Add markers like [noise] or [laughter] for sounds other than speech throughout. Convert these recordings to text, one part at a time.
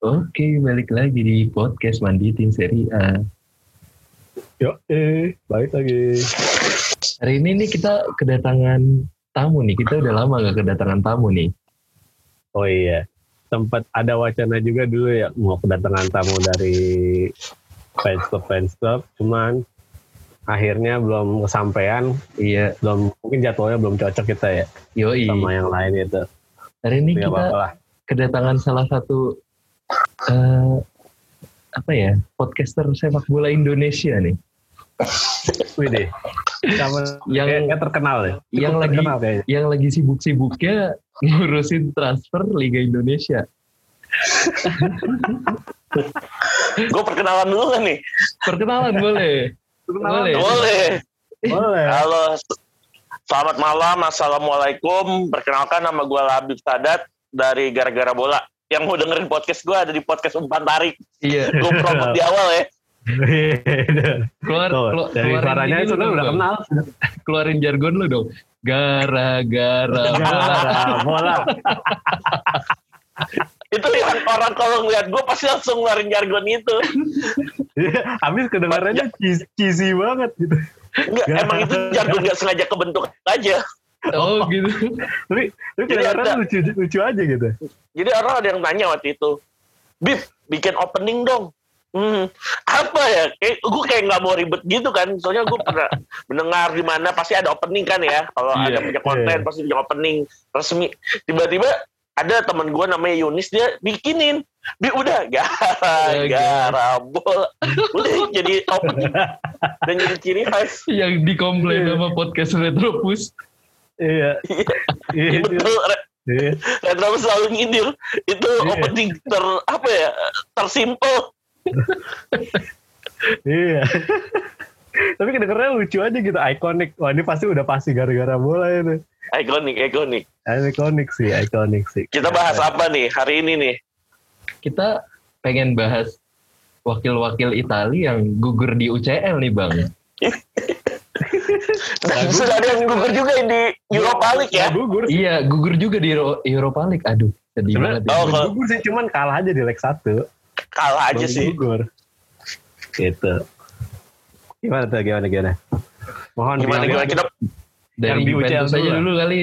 Oke, balik lagi di podcast Manditin Seri A. Yo, eh, balik lagi. Hari ini nih kita kedatangan tamu nih. Kita udah lama gak kedatangan tamu nih. Oh iya, sempat ada wacana juga dulu ya mau kedatangan tamu dari fans club fans club, cuman akhirnya belum kesampaian. Iya, Belum mungkin jadwalnya belum cocok kita ya yoi. sama yang lain itu. Hari ini Nggak kita apa-apa lah. kedatangan salah satu eh, apa ya podcaster sepak bola Indonesia nih. [laughs] Wih deh. Sama Yang- kayaknya terkenal ya. Yang lagi- terkenal kayaknya. Yang lagi sibuk-sibuknya [laughs] ngurusin transfer Liga Indonesia. [laughs] Gue perkenalan dulu kan nih? Perkenalan boleh. Boleh. Boleh. Boleh. Halo. Selamat malam. Assalamualaikum. Perkenalkan nama gue Labib Sadat dari Gara-Gara Bola. Yang mau dengerin podcast gue ada di podcast Umpan Tarik. Iya. Gue promote di awal ya. [laughs] Keluar, Tuh, kelu- dari suaranya itu lu udah kenal. [laughs] Keluarin jargon lu dong. Gara-gara bola. Bola. [laughs] Itu yang orang kalau ngeliat gue pasti langsung ngeluarin jargon itu. Iya, Habis kedengarannya cheesy, cheesy banget gitu. Enggak, emang itu jargon gak sengaja kebentuk aja. Oh gitu. Tapi, tapi ada- lucu, lucu aja gitu. Jadi orang ada yang tanya waktu itu, Bib, bikin opening dong. Hmm, apa ya? Kayak, gue kayak nggak mau ribet gitu kan. Soalnya gue pernah [laughs] mendengar di mana pasti ada opening kan ya. Kalau Iya, ada punya konten iya. pasti punya opening resmi. Tiba-tiba ada teman gue namanya Yunis dia bikinin. Bi udah gara [laughs] Ya, gara bola. Udah jadi opening [laughs] dan jadi ciri khas. Yang dikomplain Iya. sama podcast Retropus. [laughs] Iya. Iya. Betul. Re- Iya. Retro selalu nyindir. Itu Iya. opening ter apa ya? Tersimpel. [laughs] Iya. Tapi kedengarannya lucu aja gitu, ikonik. Wah ini pasti udah pasti gara-gara bola itu. Ikonik, ikonik. Ikonik sih, ikonik sih. Kita bahas apa nih hari ini nih? Kita pengen bahas wakil-wakil Itali yang gugur di UCL nih bang. [laughs] [laughs] Sudah ada yang gugur juga di Europa League ya. Gugur sih. Iya gugur juga di Euro- Europa League. Aduh sedih Sebenarnya banget. ya. Oh, kalau- gugur sih, cuman kalah aja di leg 1. Kalah aja sih. Gugur. Gitu. Gimana tuh, gimana, gimana? Mohon Gimana gimana kita Dari UCL Juventus aja dulu kali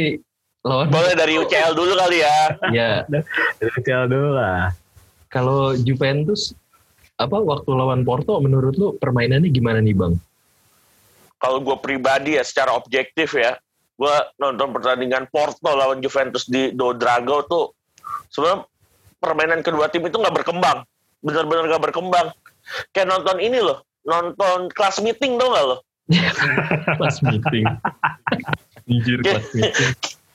lawan. boleh dari UCL dulu kali ya. Ya [laughs] Dari kecil dulu lah. kalau Juventus apa waktu lawan Porto menurut lu permainannya gimana nih bang? Kalau gue pribadi ya secara objektif ya, gue nonton pertandingan Porto lawan Juventus di Do Drago tuh sebenarnya permainan kedua tim itu nggak berkembang, benar-benar nggak berkembang. Kayak nonton ini loh, nonton kelas meeting dong nggak lo? [laughs] Pas meeting. Anjir meeting.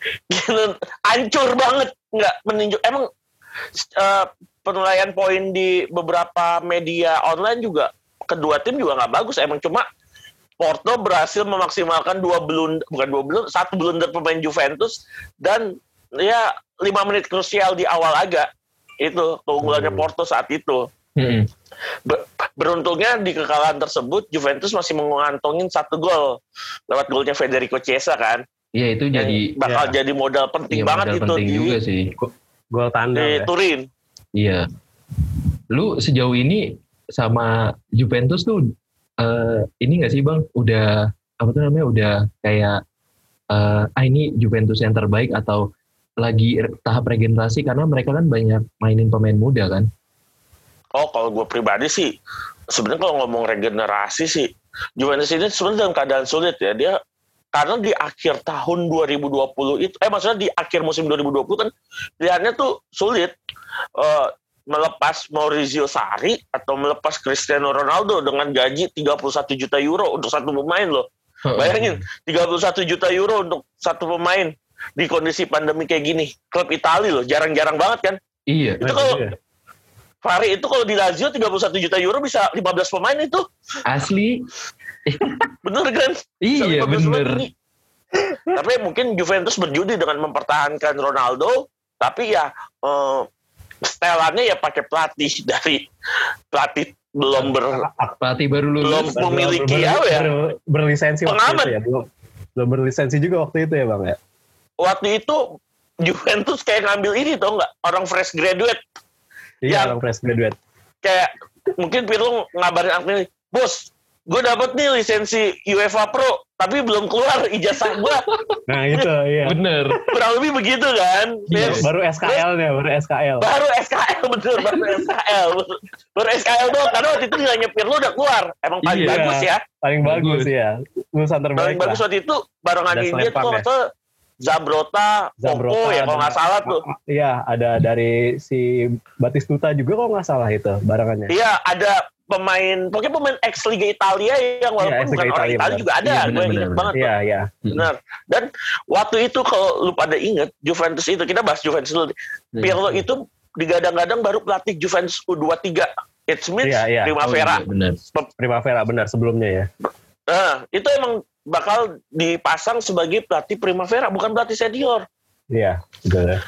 [laughs] Hancur banget nggak menunjuk emang eh, penilaian poin di beberapa media online juga kedua tim juga nggak bagus emang cuma Porto berhasil memaksimalkan dua blunder bukan dua blunder satu blunder pemain Juventus dan ya lima menit krusial di awal agak itu keunggulannya Hmm. Porto saat itu. Be- beruntungnya di kekalahan tersebut Juventus masih mengantongin satu gol lewat golnya Federico Chiesa kan Iya itu yang jadi bakal ya. jadi modal penting iya, banget modal itu penting di, juga sih. Gol tandang di ya. Turin. Iya. Lu sejauh ini sama Juventus tuh eh, ini gak sih bang? Udah apa tuh namanya? Udah kayak eh, ah ini Juventus yang terbaik atau lagi tahap regenerasi karena mereka kan banyak mainin pemain muda kan? Oh, kalau gue pribadi sih, sebenarnya kalau ngomong regenerasi sih, Juventus ini sebenarnya dalam keadaan sulit ya. Dia karena di akhir tahun 2020 itu, eh maksudnya di akhir musim 2020 kan pilihannya tuh sulit. Eh, melepas Maurizio Sarri atau melepas Cristiano Ronaldo dengan gaji 31 juta euro untuk satu pemain loh. Bayangin, 31 juta euro untuk satu pemain di kondisi pandemi kayak gini. Klub Italia loh, jarang-jarang banget kan. Iya. Itu kalau Fari itu kalau di Lazio 31 juta euro bisa 15 pemain itu. Asli. [laughs] Bener kan? Iya 15 pemain bener. Tapi mungkin Juventus berjudi dengan mempertahankan Ronaldo, tapi ya eh, setelannya ya pakai pelatih dari pelatih belum ber Pelatih baru belum lulus. memiliki ber, apa ya ber- berlisensi waktu Pengamat. itu ya. Belum, belum berlisensi juga waktu itu ya bang ya. waktu itu Juventus kayak ngambil ini tau nggak orang fresh graduate Iya, Yang- orang fresh graduate. kayak mungkin Pirlo ngabarin Agnelli, bos, gue dapet nih lisensi UEFA Pro, tapi belum keluar ijazah gue. Nah, itu iya. Bener. Kurang lebih begitu kan. Iya. Baru SKL-nya, baru SKL. baru SKL betul, baru SKL. Baru SKL doang, karena waktu itu nilainya Pirlo udah keluar. Emang paling Iya. bagus ya. Paling bagus Bagus. ya. Lulusan Paling terbaik bagus lah. waktu itu barengan Ada ini dia Slepan tuh ya? Zabrota, Zabrota Popo ya kalau nggak salah tuh. Iya, ada dari si Batistuta juga kok nggak salah itu barengannya. Iya, ada pemain, pokoknya pemain ex Liga Italia yang walaupun ex Liga bukan orang Italia, Italia benar. juga ada, Iya, gue benar, banget. tuh. Iya, iya. Benar. Dan waktu itu kalau lu pada inget Juventus itu kita bahas Juventus dulu. Pirlo itu digadang-gadang baru pelatih Juventus U23. It means Iya, iya. Primavera. Oh, iya, bener. Primavera benar sebelumnya ya. Nah, itu emang bakal dipasang sebagai pelatih Primavera, bukan pelatih senior. Iya, betul.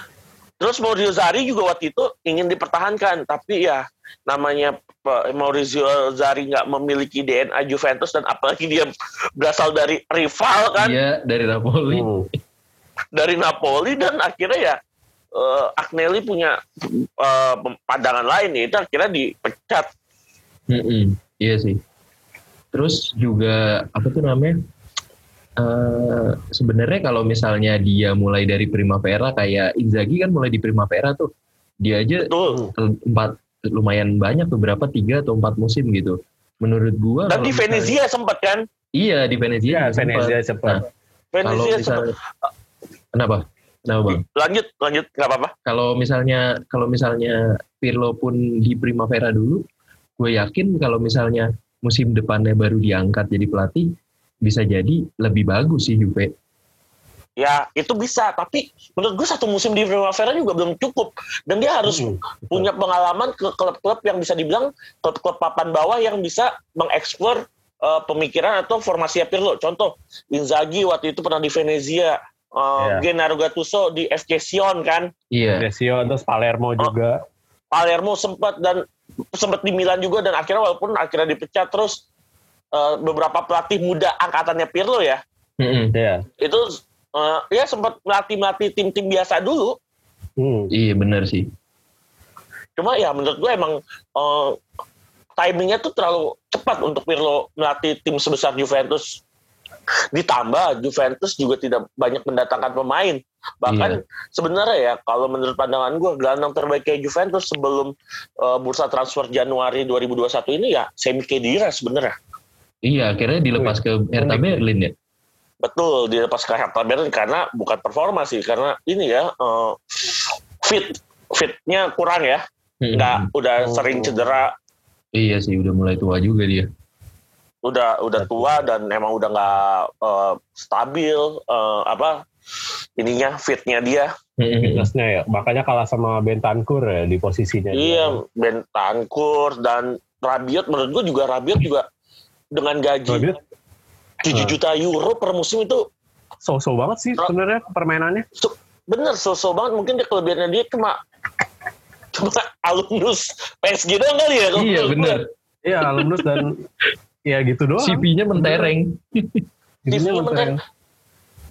Terus Maurizio Zari juga waktu itu ingin dipertahankan, tapi ya namanya Maurizio Zari nggak memiliki DNA Juventus dan apalagi dia berasal dari rival kan, Iya, dari Napoli. Hmm. dari Napoli dan akhirnya ya eh, Agnelli punya eh, pandangan lain ya, itu akhirnya dipecat. Mm-mm, Iya sih. Terus juga apa tuh namanya? eh sebenarnya kalau misalnya dia mulai dari Primavera kayak Inzaghi kan mulai di Primavera tuh. Dia aja Betul. empat lumayan banyak beberapa tiga atau empat musim gitu. Menurut gua Dan di misalnya- Venezia sempat kan? Iya di Venezia. Iya, sempat. Venezia cepat. Nah, kalau Venezia sempat. misalnya kenapa? Kenapa bang? Lanjut, lanjut, nggak apa-apa. Kalau misalnya kalau misalnya Pirlo pun di Primavera dulu, gue yakin kalau misalnya musim depannya baru diangkat jadi pelatih, bisa jadi lebih bagus sih Juve. Ya itu bisa, tapi menurut gue satu musim di Primavera juga belum cukup. Dan dia harus Hmm, punya pengalaman ke klub-klub yang bisa dibilang klub-klub papan bawah yang bisa mengeksplor eh, pemikiran atau formasi Pirlo. Contoh, Inzaghi waktu itu pernah di Venezia, eh, Iya. Gennaro Gattuso di FC Sion kan, Iya. Desio terus Palermo juga. Palermo sempat dan sempat di Milan juga dan akhirnya walaupun akhirnya dipecat terus eh, beberapa pelatih muda angkatannya Pirlo ya Mm-mm. Iya. itu eh, ya sempat melatih melatih tim-tim biasa dulu. Hmm. Iya benar sih. cuma ya menurut gue emang eh, timingnya tuh terlalu cepat untuk Pirlo melatih tim sebesar Juventus. Ditambah Juventus juga tidak banyak mendatangkan pemain. Bahkan sebenarnya ya kalau menurut pandangan gue gelandang terbaik kayak Juventus sebelum eh, bursa transfer Januari 2021 ini ya Semi Khedira sebenarnya. Iya akhirnya dilepas ke Hertha Berlin ya. Betul dilepas ke Hertha Berlin karena bukan performa sih karena ini ya eh, fit fitnya kurang ya Mm-mm. nggak udah Oh. sering cedera Iya sih udah mulai tua juga dia. udah udah tua dan emang udah nggak eh, stabil eh, apa ininya fitnya dia Mm-mm. Fitnessnya ya. Makanya kalah sama Bentancur ya di posisinya. iya Ben Tankur dan Rabiot menurut gue juga Rabiot juga dengan gaji Rabiot 7 juta euro per musim itu so-so banget sih sebenarnya permainannya. bener so-so banget mungkin dia kelebihannya dia cuma cuma alumnus PSG doang kali ya Iya gue. Iya, alumnus dan [laughs] ya gitu doang. CV-nya mentereng. [laughs] Jadinya CV-nya mentereng.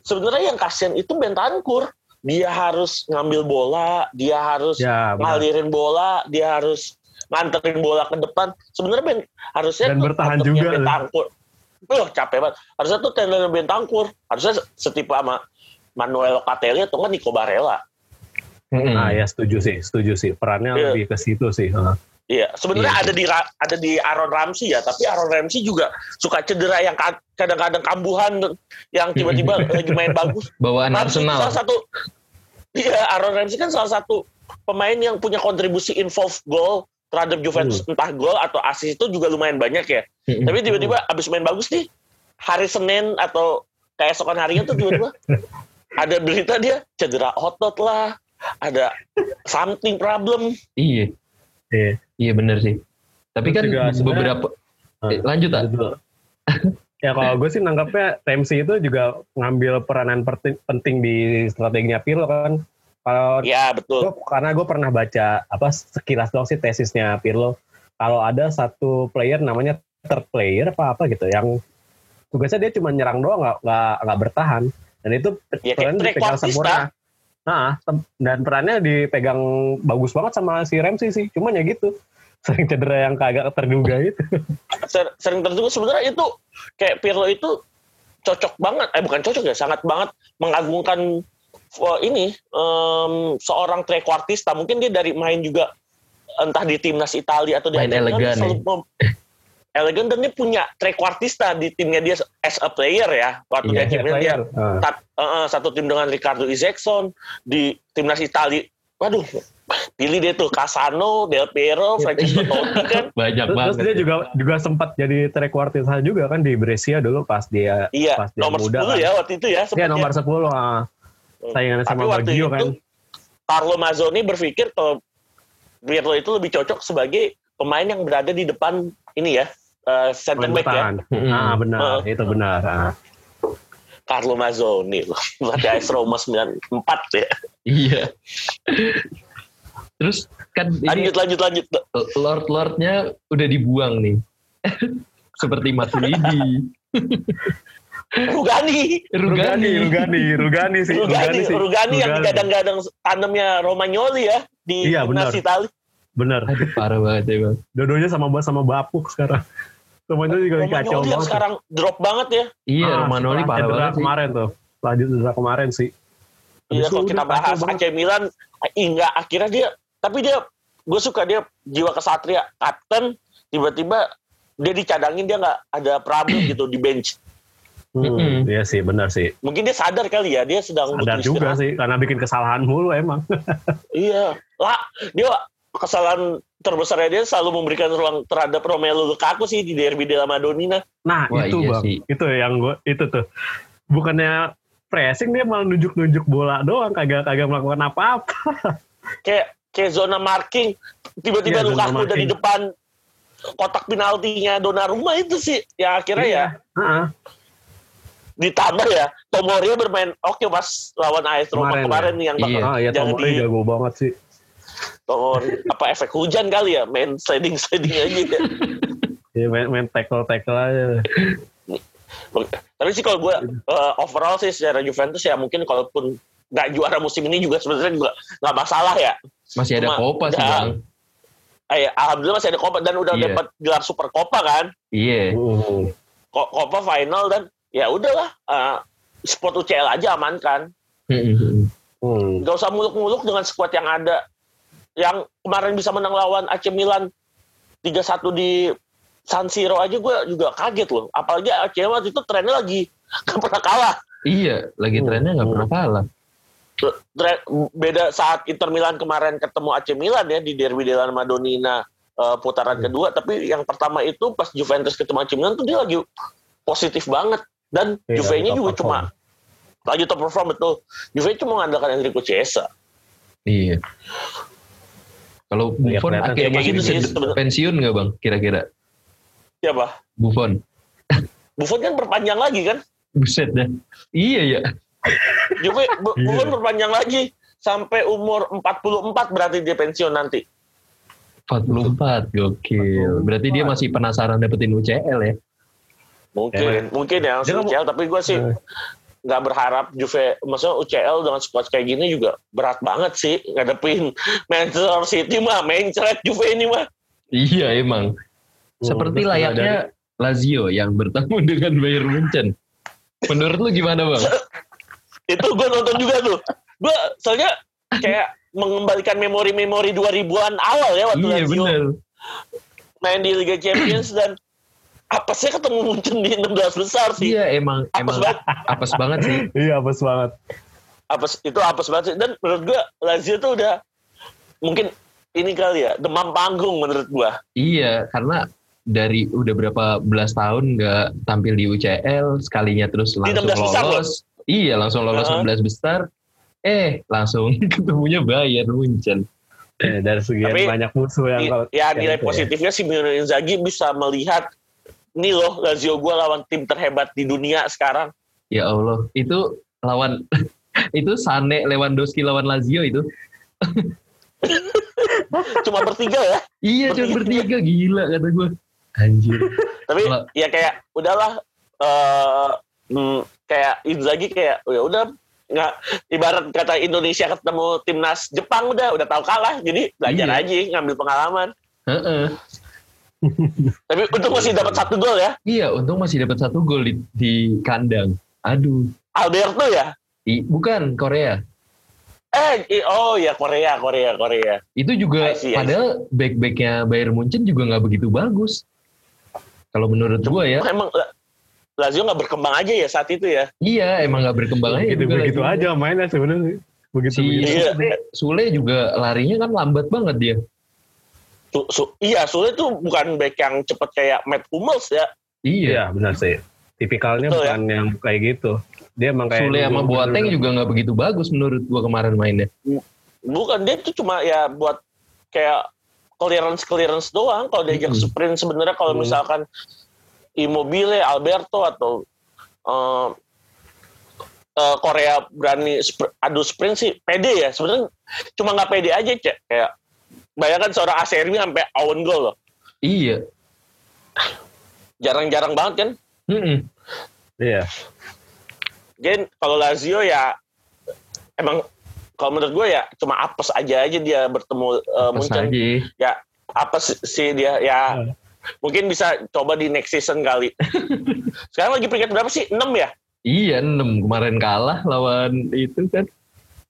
sebenarnya yang kasihan itu Bentancur dia harus ngambil bola dia harus Ya, ngalirin bola, dia harus nganterin bola ke depan. Sebenarnya ben, harusnya Dan bertahan juga. Bentancur. Wah, capek banget. Harusnya tuh tandemnya Bentancur. Harusnya setipe sama Manuel Locatelli atau nggak Nico Barella. Mm-mm. Nah, ya setuju sih, setuju sih. Perannya Iya. lebih ke situ sih. Heeh. Iya, sebenarnya Iya. ada di Ra- ada di Aaron Ramsey ya, tapi Aaron Ramsey juga suka cedera yang ka- kadang-kadang kambuhan yang tiba-tiba lagi main bagus. [laughs] Bawaan Ramsey Arsenal. salah satu Iya, Aaron Ramsey kan salah satu pemain yang punya kontribusi involve goal terhadap Juventus entah gol atau assist itu juga lumayan banyak ya. Mm-mm. Tapi tiba-tiba abis main bagus nih hari Senin atau keesokan harinya tuh tiba-tiba [laughs] ada berita dia cedera otot lah, ada something problem. Iya. Iya. Iya benar sih. Tapi Terus kan juga beberapa Ah. Eh, lanjut ah. Ya kalau gue sih nangkapnya Ramsey itu juga ngambil peranan penting di strateginya Pirlo kan. Kalau Ya betul. Gua- karena gue pernah baca apa sekilas doang sih tesisnya Pirlo. Kalau ada satu player namanya third player apa apa gitu yang tugasnya dia cuma nyerang doang nggak nggak nggak bertahan dan itu Ya perannya dipegang sempurna. Nah, dan perannya dipegang bagus banget sama si Ramsey sih. Cuman ya gitu. [laughs] Sering cedera yang kagak terduga itu. Ser- sering terduga sebenarnya itu kayak Pirlo itu cocok banget eh bukan cocok ya sangat banget mengagungkan ini em, seorang trequartista mungkin dia dari main juga entah di timnas Italia atau di Main elegan dia selalu mem- elegan dan dia punya trequartista di timnya dia as a player ya waktu Iya, dia timnya dia Ah. tat- eh, satu tim dengan Ricardo Isaacson di timnas Italia waduh pilih dia tuh Casano, Del Piero, Francesco Totti kan [laughs] Banyak Terus, banget. terus dia juga juga sempat jadi trequartista juga kan di Brescia dulu pas dia iya pas dia nomor muda 10 kan. ya waktu itu ya Iya nomor 10 ah. Saingannya Tapi sama waktu Baggio itu kan. Carlo Mazzoni berpikir kalau Pirlo itu lebih cocok sebagai pemain yang berada di depan ini ya eh, center back ya depan. Mm-mm. Ah benar, Heeh. itu benar. Ah. Carlo Mazzoni loh [laughs] pelatih AS Roma 94 ya Iya. Terus kan ini lanjut lanjut lanjut lord-lordnya udah dibuang nih. [laughs] Seperti Matuidi, [laughs] Rugani Rugani, Rugani. Rugani, Rugani sih, Rugani sih. Rugani yang digadang-gadang tandemnya Romagnoli ya di Iya, benar. Italia Bener. Aduh parah banget ya bang. Dua-duanya sama sama Bapuk sekarang. Semuanya juga kacau Romagnoli yang banget. sekarang drop banget ya Iya, Ah, setelah parah banget sih. kemarin tuh. Lanjut cedera kemarin sih. Iya kalau udah kita kacau bahas. AC Milan hingga akhirnya dia tapi dia gue suka dia jiwa kesatria kapten tiba-tiba dia dicadangin dia nggak ada problem [clears throat] gitu di bench Hmm, Mm-mm. Iya sih, benar sih. mungkin dia sadar kali ya dia sedang Sadar butuh juga istirahat. sih, karena bikin kesalahan mulu emang. [laughs] iya lah dia kesalahan terbesarnya dia selalu memberikan ruang terhadap Romelu Lukaku sih di derby della Madonnina Nah Wah, itu iya bang, sih. itu yang gue itu tuh. Bukannya pressing dia malah nunjuk-nunjuk bola doang, kagak kagak melakukan apa-apa. [laughs] kayak kayak zona marking tiba-tiba Iya, Lukaku udah di depan kotak penaltinya Donnarumma itu sih yang akhirnya ya Heeh. Ditambah ya Tomoria bermain oke pas lawan AS Roma Kemarin kemarin, nih yang Iya. bakal Ah, iya jangan Tomori di jago banget sih. Tomori apa efek hujan kali ya main sliding sliding aja ya. [laughs] Iya main, main tackle tackle aja. tapi sih kalau gue uh, overall sih secara Juventus ya mungkin kalaupun nggak juara musim ini juga sebenarnya juga nggak masalah ya Masih ada Copa sih bang. Eh, alhamdulillah masih ada Copa dan udah Iya. dapat gelar Super Copa kan Iya. Uh, Ko- Copa final dan ya udahlah uh, spot UCL aja amankan hmm. nggak usah muluk-muluk dengan skuad yang ada. Yang kemarin bisa menang lawan AC Milan 3-1 di San Siro aja gue juga kaget loh. Apalagi AC waktu itu trennya lagi [laughs] nggak pernah kalah. Iya, lagi Hmm. trennya nggak pernah kalah. Tre- beda saat Inter Milan kemarin ketemu AC Milan ya di Derby della Madonnina eh, putaran kedua. Tapi yang pertama itu pas Juventus ketemu AC Milan tuh dia lagi positif banget dan Iya, Juve-nya juga perform. cuma lagi top perform betul Juve cuma mengandalkan Enrico Chiesa Iya. Kalau Iya, Buffon kelihatan akhirnya masih gitu bisa sih pensiun nggak bang? Kira-kira ya bah Buffon. Buffon kan perpanjang lagi kan Buset dah. Iya ya. Juve Iya. Buffon perpanjang lagi sampai umur 44 berarti dia pensiun nanti 44 gokil. Berarti dia masih penasaran dapetin UCL ya. Mungkin mungkin ya Dia langsung nggak UCL tapi gue sih Eh. nggak berharap Juve maksudnya UCL dengan squad kayak gini juga berat banget sih ngadepin [laughs] Manchester City mah mencret Juve ini mah Iya emang. Seperti layaknya Lazio yang bertemu [laughs] dengan Bayern Munchen. Menurut lu gimana bang? [laughs] itu gue nonton juga tuh gue soalnya kayak mengembalikan memori-memori 2000-an awal ya waktu iya Lazio bener. main di Liga Champions dan apa sih ketemu Munchen di 16 besar sih Iya emang apes emang banget apes banget sih. [laughs] Iya, apes banget. apes itu apes banget sih. dan menurut gue Lazio tuh udah mungkin ini kali ya demam panggung menurut gue Iya karena dari udah berapa belas tahun nggak tampil di UCL sekalinya terus langsung 16 besar lolos. Iya langsung lolos Heeh. 16 besar. Eh langsung [laughs] ketemunya Bayern Munchen. Eh, dari Tapi, banyak musuh yang Ni- kalau ya yang nilai ya. positifnya Simone Inzaghi bisa melihat nih loh Lazio gue lawan tim terhebat di dunia sekarang Ya Allah itu lawan [laughs] itu Sane Lewandowski lawan Lazio itu. [laughs] cuma bertiga ya Iya cuma bertiga gila kata gue. Anjir. tapi Kalau- ya kayak udahlah eh hmm, kayak Inzaghi kayak ya udah nggak ibarat kata Indonesia ketemu timnas Jepang udah udah tahu kalah jadi belajar Iya. aja ngambil pengalaman Heeh. Tapi untung masih dapat satu gol ya Iya, untung masih dapat satu gol di, di kandang. Aduh, Alberto ya I- bukan Korea. eh i- oh ya Korea Korea Korea Itu juga I see, I see. padahal back-backnya Bayern Munchen juga nggak begitu bagus. Kalau menurut gua ya, emang La- Lazio nggak berkembang aja ya saat itu ya iya emang nggak berkembang aja begitu begitu aja mainnya sebenarnya begitu Si begitu Iya. Sule juga larinya kan lambat banget dia. Su- su- iya Sule tuh bukan back yang cepet kayak Matt Hummels ya Iya. iya benar sih tipikalnya Betul, ya. bukan yang kayak gitu dia emang kayak Sule sama Boateng juga nggak begitu bagus menurut gua kemarin mainnya. bukan dia tuh cuma ya buat kayak clearance clearance doang kalau diajak Hmm. sprint sebenarnya kalau Hmm. misalkan Immobile Alberto atau eh, eh, Korea berani adu sprint sih pede ya sebenarnya cuma nggak pede aja cek kayak bayangkan seorang Aserbi sampai own goal loh Iya. jarang-jarang banget kan Mm-mm. iya Jadi kalau Lazio ya emang kalau menurut gue ya cuma apes aja aja dia bertemu uh, Munchen aja. ya apes sih dia ya Hmm. mungkin bisa coba di next season kali. [laughs] Sekarang lagi peringkat berapa sih? 6 ya? Iya, 6 kemarin kalah lawan itu kan.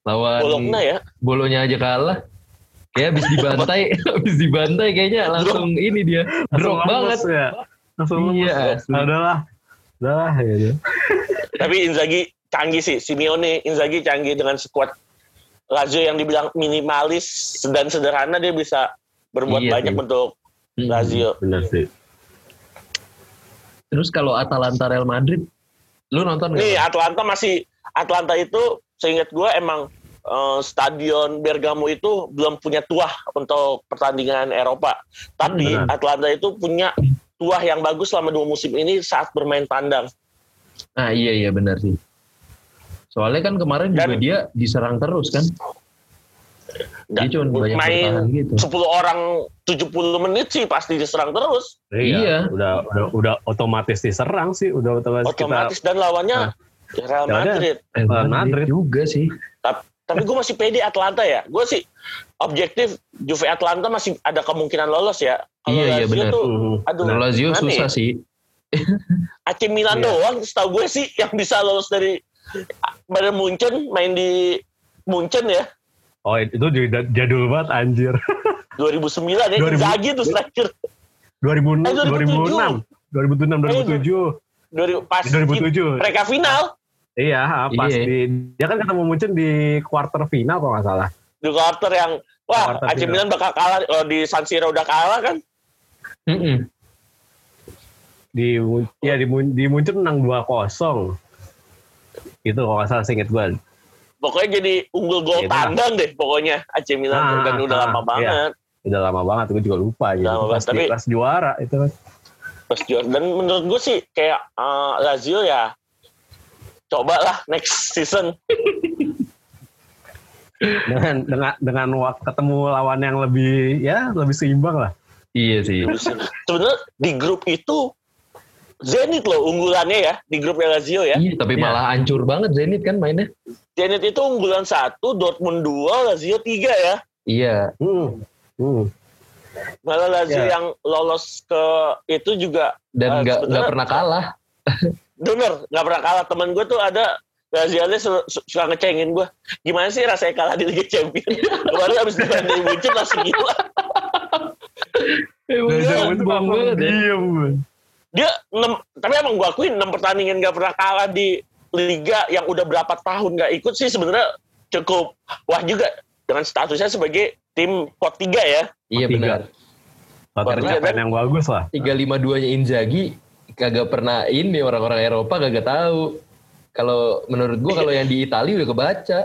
Lawan Bologna ya? Bolonya aja kalah. Kayak habis dibantai, [laughs] habis dibantai kayaknya langsung ini dia drop Langsung banget. ya langsung Iya, ya. asli. adalah adalah gitu [laughs] Tapi Inzaghi canggih sih. Simeone Inzaghi canggih dengan skuad Lazio yang dibilang minimalis dan sederhana dia bisa berbuat Iya banyak sih. untuk Mm. Lazio. benar sih Terus kalau Atalanta Real Madrid, lu nonton nggak? Nih Atlanta masih Atlanta itu seingat gue emang eh, stadion Bergamo itu belum punya tuah untuk pertandingan Eropa. Tapi Benar. Atlanta itu punya tuah yang bagus selama dua musim ini saat bermain tandang. Ah iya iya benar sih. Soalnya kan kemarin juga Dan- dia diserang terus kan. Dia cuma banyak main gitu. 10 orang 70 menit sih pasti diserang terus. Iya. udah udah udah otomatis diserang sih udah otomatis, Otomatis dan lawannya ya Real Ya. Madrid. Real Madrid. juga sih. Tapi, tapi gue masih pede Atlanta ya. Gue sih objektif Juve Atlanta masih ada kemungkinan lolos ya. Kalau Iya, iya, Lazio benar. tuh, Mhm. aduh, Lazio susah ya? sih. [laughs] AC Milan Iya. doang setahu gue sih yang bisa lolos dari Bayern Munchen main di Munchen ya oh itu jadul banget anjir [laughs] 2009 ya 2000. Inzaghi tuh striker 2000 Eh, 2006 2006 2007 dari pas 2007 mereka final iya pas Iya. di dia kan ketemu Munchen di quarter final kalau nggak salah di quarter yang wah Quarter AC. Milan bakal kalah oh, di San Siro udah kalah kan Mm-mm. di Mun- ya di, di Munchen menang 2-0 itu kalau nggak salah seinget gue pokoknya jadi unggul gol Iya, itulah. tandang deh pokoknya AC Milan Ah, dan udah ah, lama iya. banget udah lama banget gue juga lupa gitu Lama pas, banget, tapi- pas juara itu kan pas juara dan menurut gue sih kayak eh, Lazio ya coba lah next season dengan dengan dengan waktu ketemu lawan yang lebih ya lebih seimbang lah Iya sih. sebenarnya di grup itu Zenit loh unggulannya ya di grupnya Lazio ya. Iya, tapi Iya. malah hancur banget Zenit kan mainnya. Zenit itu unggulan satu, Dortmund dua, Lazio tiga ya. Iya. hmm. Hmm. Malah Lazio Ya. yang lolos ke itu juga Dan Ah, nggak nggak sebenarnya- pernah kalah. [laughs] bener nggak pernah kalah. Temen gue tuh ada su- suka ngecengin gue. Gimana sih rasanya kalah di Liga Champions? Kemarin abis dibanding Munchen langsung gila. Banget ya. diem Dia enam, tapi emang gue akuin enam pertandingan gak pernah kalah di Liga yang udah berapa tahun gak ikut sih sebenarnya cukup wah juga dengan statusnya sebagai tim pot 3 ya. Iya benar. Faktor Iya, capaian yang bagus lah 352 nya Inzaghi kagak pernah ini orang-orang Eropa kagak tahu. Kalau menurut gua kalau yang di Italia udah kebaca.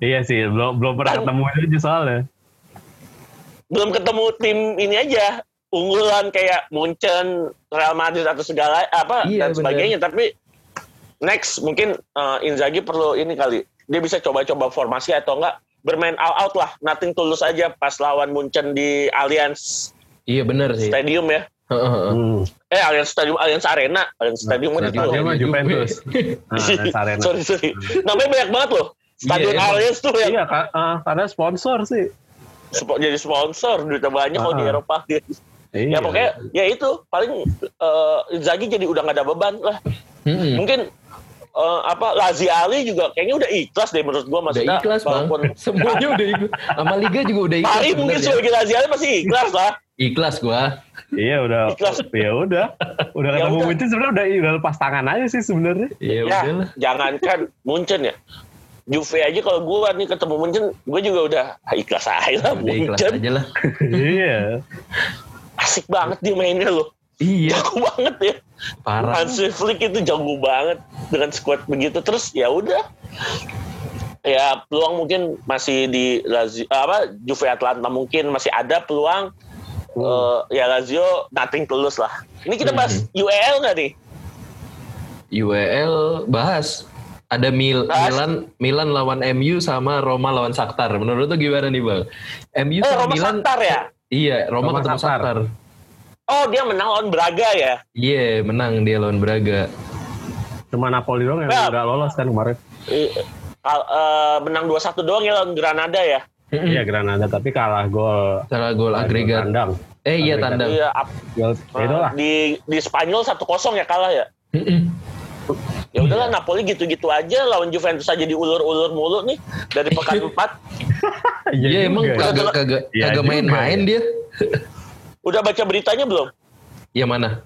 iya sih belum belum pernah ketemu aja soalnya belum ketemu tim ini aja unggulan kayak Munchen, Real Madrid atau segala apa Iya, dan bener. sebagainya. Tapi next mungkin uh, Inzaghi perlu ini kali dia bisa coba-coba formasi atau enggak bermain all out lah, nothing tulus aja pas lawan Munchen di Allianz Iya benar sih. Stadium ya. Heeh, heeh. Hmm. Eh Allianz Stadium, Allianz Arena, Allianz Stadium kan itu. Stadium. Juventus. Nah, Allianz [laughs] Arena. sorry sorry. Namanya banyak banget loh. Stadion Iya, emang. Allianz tuh yang Iya, Kak. Ah, karena sponsor sih. spo- jadi sponsor, duitnya banyak kalau di Ah. Eropa. [laughs] Iya. Ya pokoknya ya itu paling eh, Inzaghi jadi udah nggak ada beban lah. Mm-mm. Mungkin eh, apa Lazi Ali juga kayaknya udah ikhlas deh menurut gua Udah maksudnya. ikhlas bang. walaupun [laughs] Semuanya udah ikhlas. Sama Liga juga udah ikhlas. Pari mungkin sebagai Lazi Ali masih ikhlas lah. Ikhlas gua. Iya udah. Ikhlas. Ya udah. Udah Ya ketemu udah. Munchen sebenarnya udah udah lepas tangan aja sih sebenarnya. Ya, Ya, udahlah. jangankan Munchen ya. Juve aja kalau gua nih ketemu Munchen, gue juga udah ah, ikhlas aja lah Udah ikhlas Munchen. aja lah. [laughs] Iya. Asik banget dia mainnya loh. Iya, Jago banget ya. parah. Hansi Flick itu jago banget dengan squad begitu. Terus ya udah. Ya peluang mungkin masih di Lazio apa Juve Atlanta mungkin masih ada peluang. Eh, ya Lazio nothing tulus lah. Ini kita bahas UEL nggak nih? UEL bahas. Ada Mil Bahas. Milan Milan lawan MU sama Roma lawan Shakhtar. Menurut tuh gimana nih, Bang? MU Eh sama Roma Milan Shakhtar ya? Iya, Roma, Roma ketemu Shakhtar. Shakhtar. Oh dia menang lawan Braga ya? Iya, menang dia lawan Braga. Cuma Napoli doang yang Ya. nggak lolos kan kemarin. Eh, menang 2-1 doang ya lawan Granada ya? Iya Granada tapi kalah gol. Cara gol agregat. Tandang. Eh iya tandang. Iya, eh, itu lah. di di Spanyol 1-0 ya kalah ya? Ya udahlah Napoli gitu-gitu aja lawan Juventus aja diulur-ulur mulu nih dari pekan [laughs] 4. Iya emang juga ya. kagak kagak Iya kagak main-main ya. dia. Udah baca beritanya belum? Ya mana?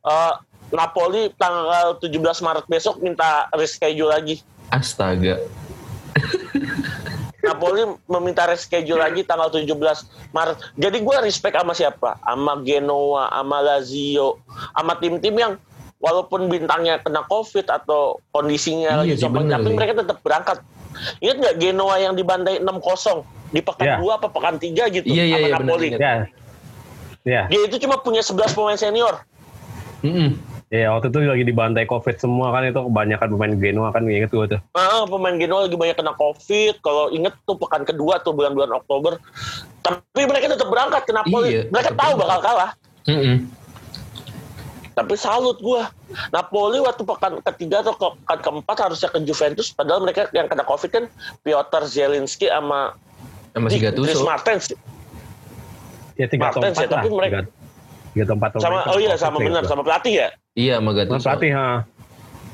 Eh, Napoli tanggal 17 Maret besok minta reschedule lagi. Astaga. [laughs] Napoli meminta reschedule lagi tanggal 17 Maret. Jadi gue respect sama siapa? Sama Genoa, sama Lazio, sama tim-tim yang walaupun bintangnya kena COVID atau kondisinya Iya lagi copot, tapi mereka tetap berangkat. Ingat nggak Genoa yang dibantai 6-0 di pekan Iya. 2 apa pekan 3 gitu Iya, iya, sama iya, Napoli. bener, Ya. Ya. Dia itu cuma punya 11 pemain senior. Mm-mm. Ya waktu itu lagi dibantai covid semua kan itu kebanyakan pemain Genoa kan inget gue tuh. Ah, pemain Genoa lagi banyak kena COVID. Kalau inget tuh pekan kedua tuh bulan-bulan Oktober. Tapi mereka tetap berangkat ke Napoli. Iya, mereka tahu bakal kalah. Mm-mm. Tapi salut gua. Napoli waktu pekan ketiga atau ke- pekan keempat harusnya ke Juventus. Padahal mereka yang kena COVID kan Piotr Zielinski sama Sama si Gattuso. Martens. Ya tiga atau Martens empat ya, tapi lah. mereka- Tiga- Tiga atau empat Sama oh iya sama benar sama pelatih ya. Iya sama Sama Gattuso. pelatih ha.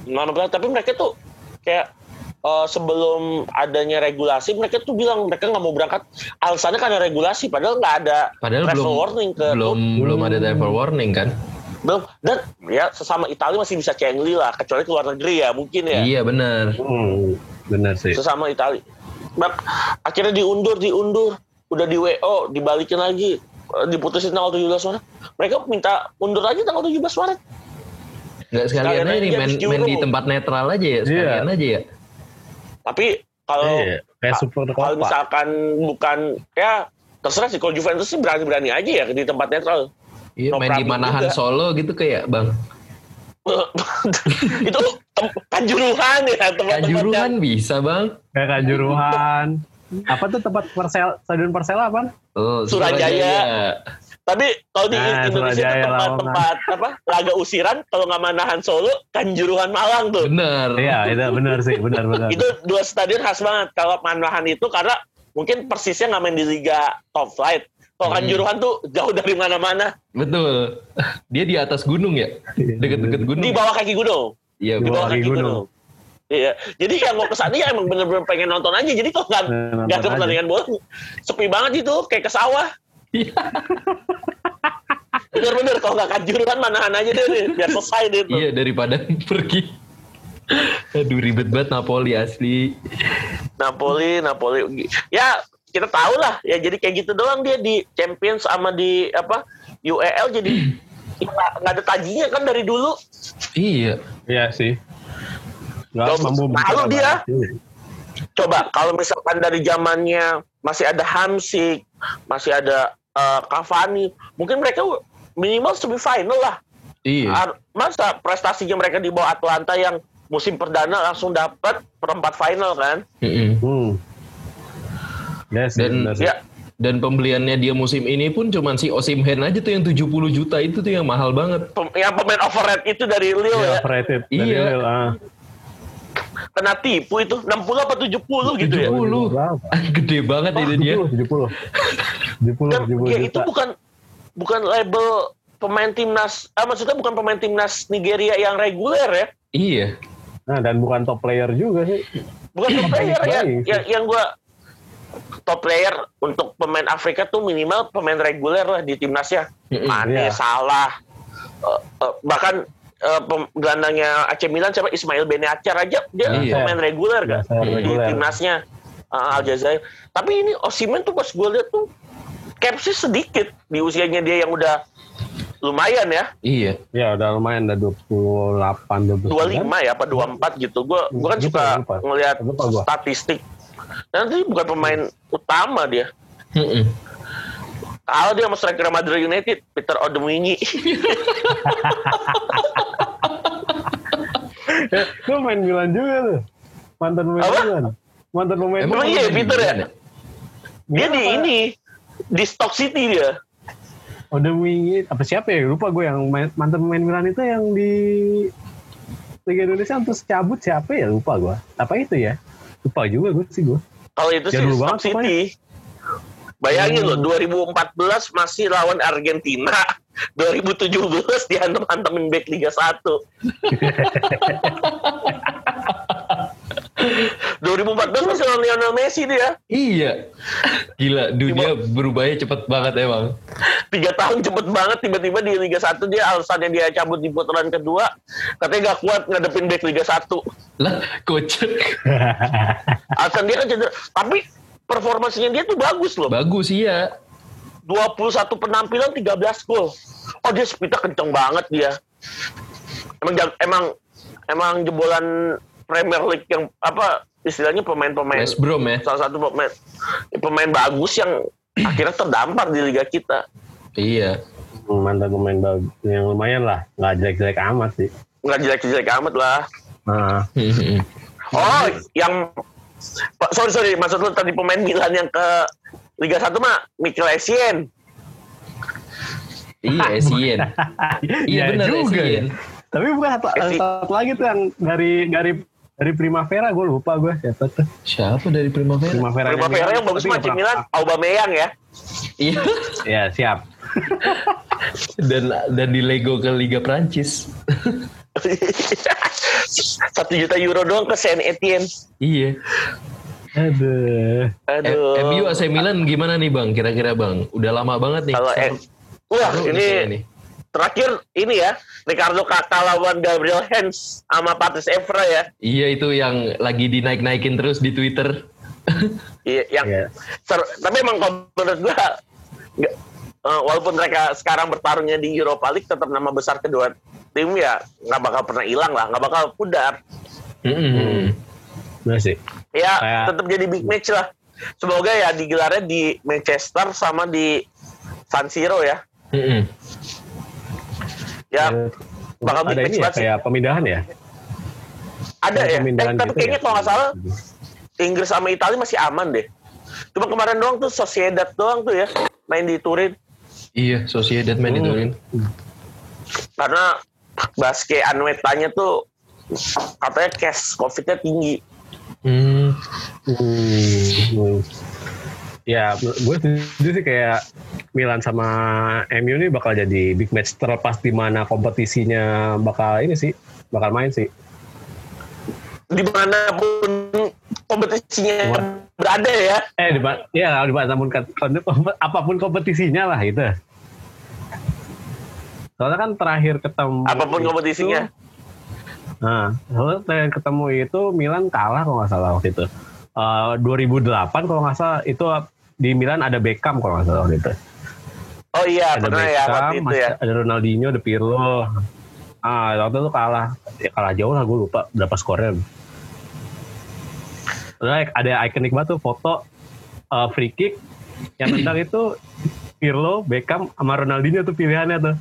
Nama pelatih tapi mereka tuh kayak eh, sebelum adanya regulasi mereka tuh bilang mereka nggak mau berangkat alasannya karena regulasi padahal nggak ada Padahal travel belum warning ke belum belum ada travel warning kan? belum dan ya sesama Italia masih bisa cengli lah kecuali ke luar negeri ya mungkin ya Iya benar. Hmm, benar sih. sesama Italia akhirnya diundur diundur udah di WO dibalikin lagi diputusin tanggal 17 Maret mereka minta undur lagi tanggal 17 Maret Nggak sekalian Sekalian aja nih aja main, main di tempat netral aja ya, sekalian aja ya. tapi kalau Iya, kayak super kalau misalkan bukan ya terserah sih kalau Juventus sih berani-berani aja ya di tempat netral Iya No main di Manahan juga. Solo gitu kayak Bang. [laughs] itu tem- kanjuruhan ya tempat-tempat Kanjuruhan yang- bisa Bang. Kayak Kanjuruhan. Apa tuh tempat Persel Stadion Persela apa? Oh, Surajaya. tapi kalau di Nah, Indonesia Surajaya, itu tempat-tempat apa laga usiran kalau nggak Manahan Solo kanjuruhan Malang tuh Bener. Iya, itu benar sih, benar benar. itu dua stadion khas banget kalau Manahan itu karena mungkin persisnya nggak main di liga top flight kalau Hmm. kanjuruhan tuh jauh dari mana-mana Betul. Dia di atas gunung ya? Deket-deket gunung. di bawah kaki gunung Iya di bawah kaki kaki gunung. gunung Iya, jadi yang mau ke sana ya emang bener-bener pengen nonton aja. Jadi kalau nggak nggak ada pertandingan bola, sepi banget itu, kayak ke sawah. Iya. Bener-bener kalau nggak kanjuruhan manahan aja deh, deh, biar selesai deh. Iya daripada [laughs] pergi. Aduh ribet banget Napoli asli. Napoli, Napoli. Ya kita tahu lah, ya jadi kayak gitu doang dia di Champions sama di apa UEL jadi nggak [clears throat] nggak ada tajinya kan dari dulu. Iya. Iya sih. Loh, mampu malu bicara dia. Coba kalau misalkan dari zamannya masih ada Hamsik, masih ada eh, Cavani, mungkin mereka minimal semifinal lah. Iya. Masa prestasinya mereka di bawah Atlanta yang musim perdana langsung dapat perempat final kan? Mm-mm. Hmm. Yes, Dan-. Ya, Dan pembeliannya dia musim ini pun cuman si Osimhen aja tuh yang 70 juta itu tuh yang mahal banget. Pem- yang pemain overrated itu dari Lille Iya, ya. overrated. Dari Iya. Lille, ah. Kena tipu itu 60 apa 70 gitu ya. 70. Berapa? Gede banget itu dia. 70, 70. 70, Dan 70 ya juta. itu bukan bukan label pemain timnas, ah, maksudnya bukan pemain timnas Nigeria yang reguler ya. Iya. Nah, dan bukan top player juga sih. Bukan top player ya. Yang, yang gua top player untuk pemain Afrika tuh minimal pemain reguler lah di timnasnya. Mane, Iya. Salah, eh, eh, bahkan pem- gelandangnya AC Milan siapa Ismail Benacer aja dia Iya. pemain reguler kan Biasa di timnasnya uh, Aljazair. Tapi ini Osimhen tuh pas gue lihat tuh capsnya sedikit di usianya dia yang udah lumayan ya Iya. Ya udah lumayan udah 28 29. 25 ya apa 24 gitu. Gue gua kan Gitu, suka lupa. ngelihat Lupa statistik. Nanti bukan pemain utama dia. Mm-mm. Kalau dia sama striker Madrid United, Peter Odemwingie. [laughs] Eh, Lu main Milan juga tuh. Mantan pemain? Milan. Mantan pemain Emang Milan. iya, dia Peter ya? Milan dia di ini di Stock City dia. Udah wingi apa siapa ya? Lupa gue yang mantan pemain Milan itu yang di Liga Indonesia terus cabut siapa ya? Lupa gue. Apa itu ya? Lupa juga gue sih gue. Kalau itu sih Stock City. Bayangin Hmm. loh, 2014 masih lawan Argentina. [laughs] 2017 dihantem-hantemin back Liga 1. 2014 [laughs] masih lawan Lionel Messi dia. Iya. Gila, dunia berubahnya cepet banget emang. Tiga tahun cepet banget tiba-tiba di Liga 1 dia alasannya dia cabut di putaran kedua. Katanya gak kuat ngadepin back Liga 1. Lah, kocak. Alasan dia kan cedera. Tapi performasinya dia tuh bagus loh. Bagus iya. 21 penampilan 13 gol. Oh dia speednya kenceng banget dia. Emang emang emang jebolan Premier League yang apa istilahnya pemain-pemain West Brom ya. salah satu pemain pemain bagus yang akhirnya terdampar di liga kita. Iya. mantan pemain bagus yang lumayan lah. Nggak jelek-jelek amat sih. Nggak jelek-jelek amat lah. Nah, Mm-mm. Oh, yang sorry sorry, maksud lu tadi pemain Milan yang ke Liga 1 mah Mikel Essien. Iya, Essien. Iya Ya benar juga Essien. ya. Tapi bukan satu, Esi- satu lagi tuh yang dari dari dari Primavera gue lupa gue siapa tuh. Siapa dari Primavera? Primavera. Primavera yang bagus mah AC Milan, Aubameyang ya. Iya. Ya siap. [laughs] dan dan di Lego ke Liga Prancis. [laughs] [laughs] Satu juta euro doang ke Saint Etienne. iya. Aduh. Aduh. Eh, MU AC Milan gimana nih Bang? Kira-kira Bang? Udah lama banget nih. Kalau Seru- eh, wah ini nih. terakhir ini ya Ricardo Kakak lawan Gabriel Hens sama Patrice Evra ya. Iya itu yang lagi dinaik-naikin terus di Twitter. Iya, yang Iya. seru- tapi emang kalau menurut gua eh, walaupun mereka sekarang bertarungnya di Europa League tetap nama besar kedua tim ya nggak bakal pernah hilang lah, nggak bakal pudar. Sih. Ya Kayak- tetap jadi big match lah. Semoga ya digelarnya di Manchester sama di San Siro ya. Mm-mm. Ya Eh, bakal big ada match ini ya sih. kayak pemindahan ya. ada ya. Eh, tapi gitu kayaknya ya. kalau nggak salah Inggris sama Italia masih aman deh. Cuma kemarin doang tuh Sociedad doang tuh ya main di Turin Iya, Sociedad main di Hmm. Turin. karena Basque Anwetanya tuh katanya cash COVID-nya tinggi. Hmm. Hmm. Ya, gue setuju sih kayak Milan sama MU ini bakal jadi big match terlepas di mana kompetisinya bakal ini sih, bakal main sih. Di mana pun kompetisinya Wah. berada ya. Eh, di? Ya, di namun kan- apa pun kompetisinya lah itu. Soalnya kan terakhir ketemu Apa pun itu- kompetisinya. Nah, soalnya terakhir ketemu itu Milan kalah kalau nggak salah waktu itu. Eh, 2008 kalau nggak salah itu di Milan ada Beckham kalau nggak salah waktu itu. Oh iya, ada pernah ya waktu itu ya. ada Ronaldinho, ada Pirlo. Ah, waktu itu kalah, ya kalah jauh lah gue lupa berapa skornya. Ada, ada ikonik banget tuh foto uh, free kick yang tendang itu Pirlo, Beckham, sama Ronaldinho tuh pilihannya tuh.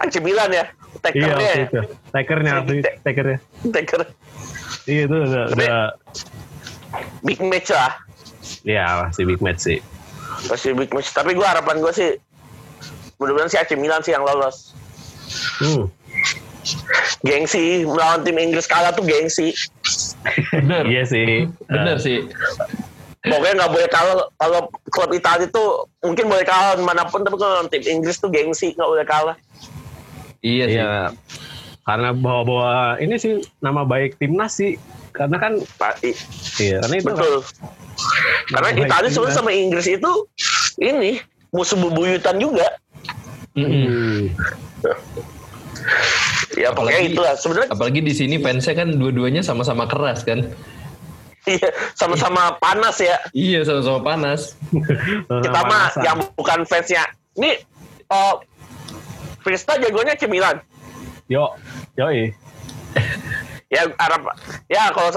AC Milan ya. Iya Takernya waktu ya. itu. Takernya, takernya. Taker. Iya itu udah, udah Big match lah. ya masih big match sih. pasti big match. Tapi gue harapan gue sih mudah-mudahan si AC Milan sih yang lolos. Hmm. Gengsi melawan tim Inggris kalah tuh gengsi. Bener. Iya sih. Bener sih. Pokoknya nggak boleh kalah kalau klub Italia tuh mungkin boleh kalah mana pun tapi kalau tim Inggris tuh gengsi nggak boleh kalah. Iya sih. Iya. Karena bawa-bawa ini sih nama baik timnas sih. Karena kan Pak, i- iya, karena itu betul. Karena Nama baik Italia sebenarnya sama Inggris itu ini musuh bebuyutan juga. Mm-mm. Hmm. Ya pokoknya Apalagi- itulah. Sebenarnya Apalagi di sini fansnya kan dua-duanya sama-sama keras kan. iya, sama-sama panas ya. Iya sama-sama panas. Kita mah yang bukan fansnya. Ini oh, Vista jagonya AC Milan. Yo, yoi. Ya Arab ya kalau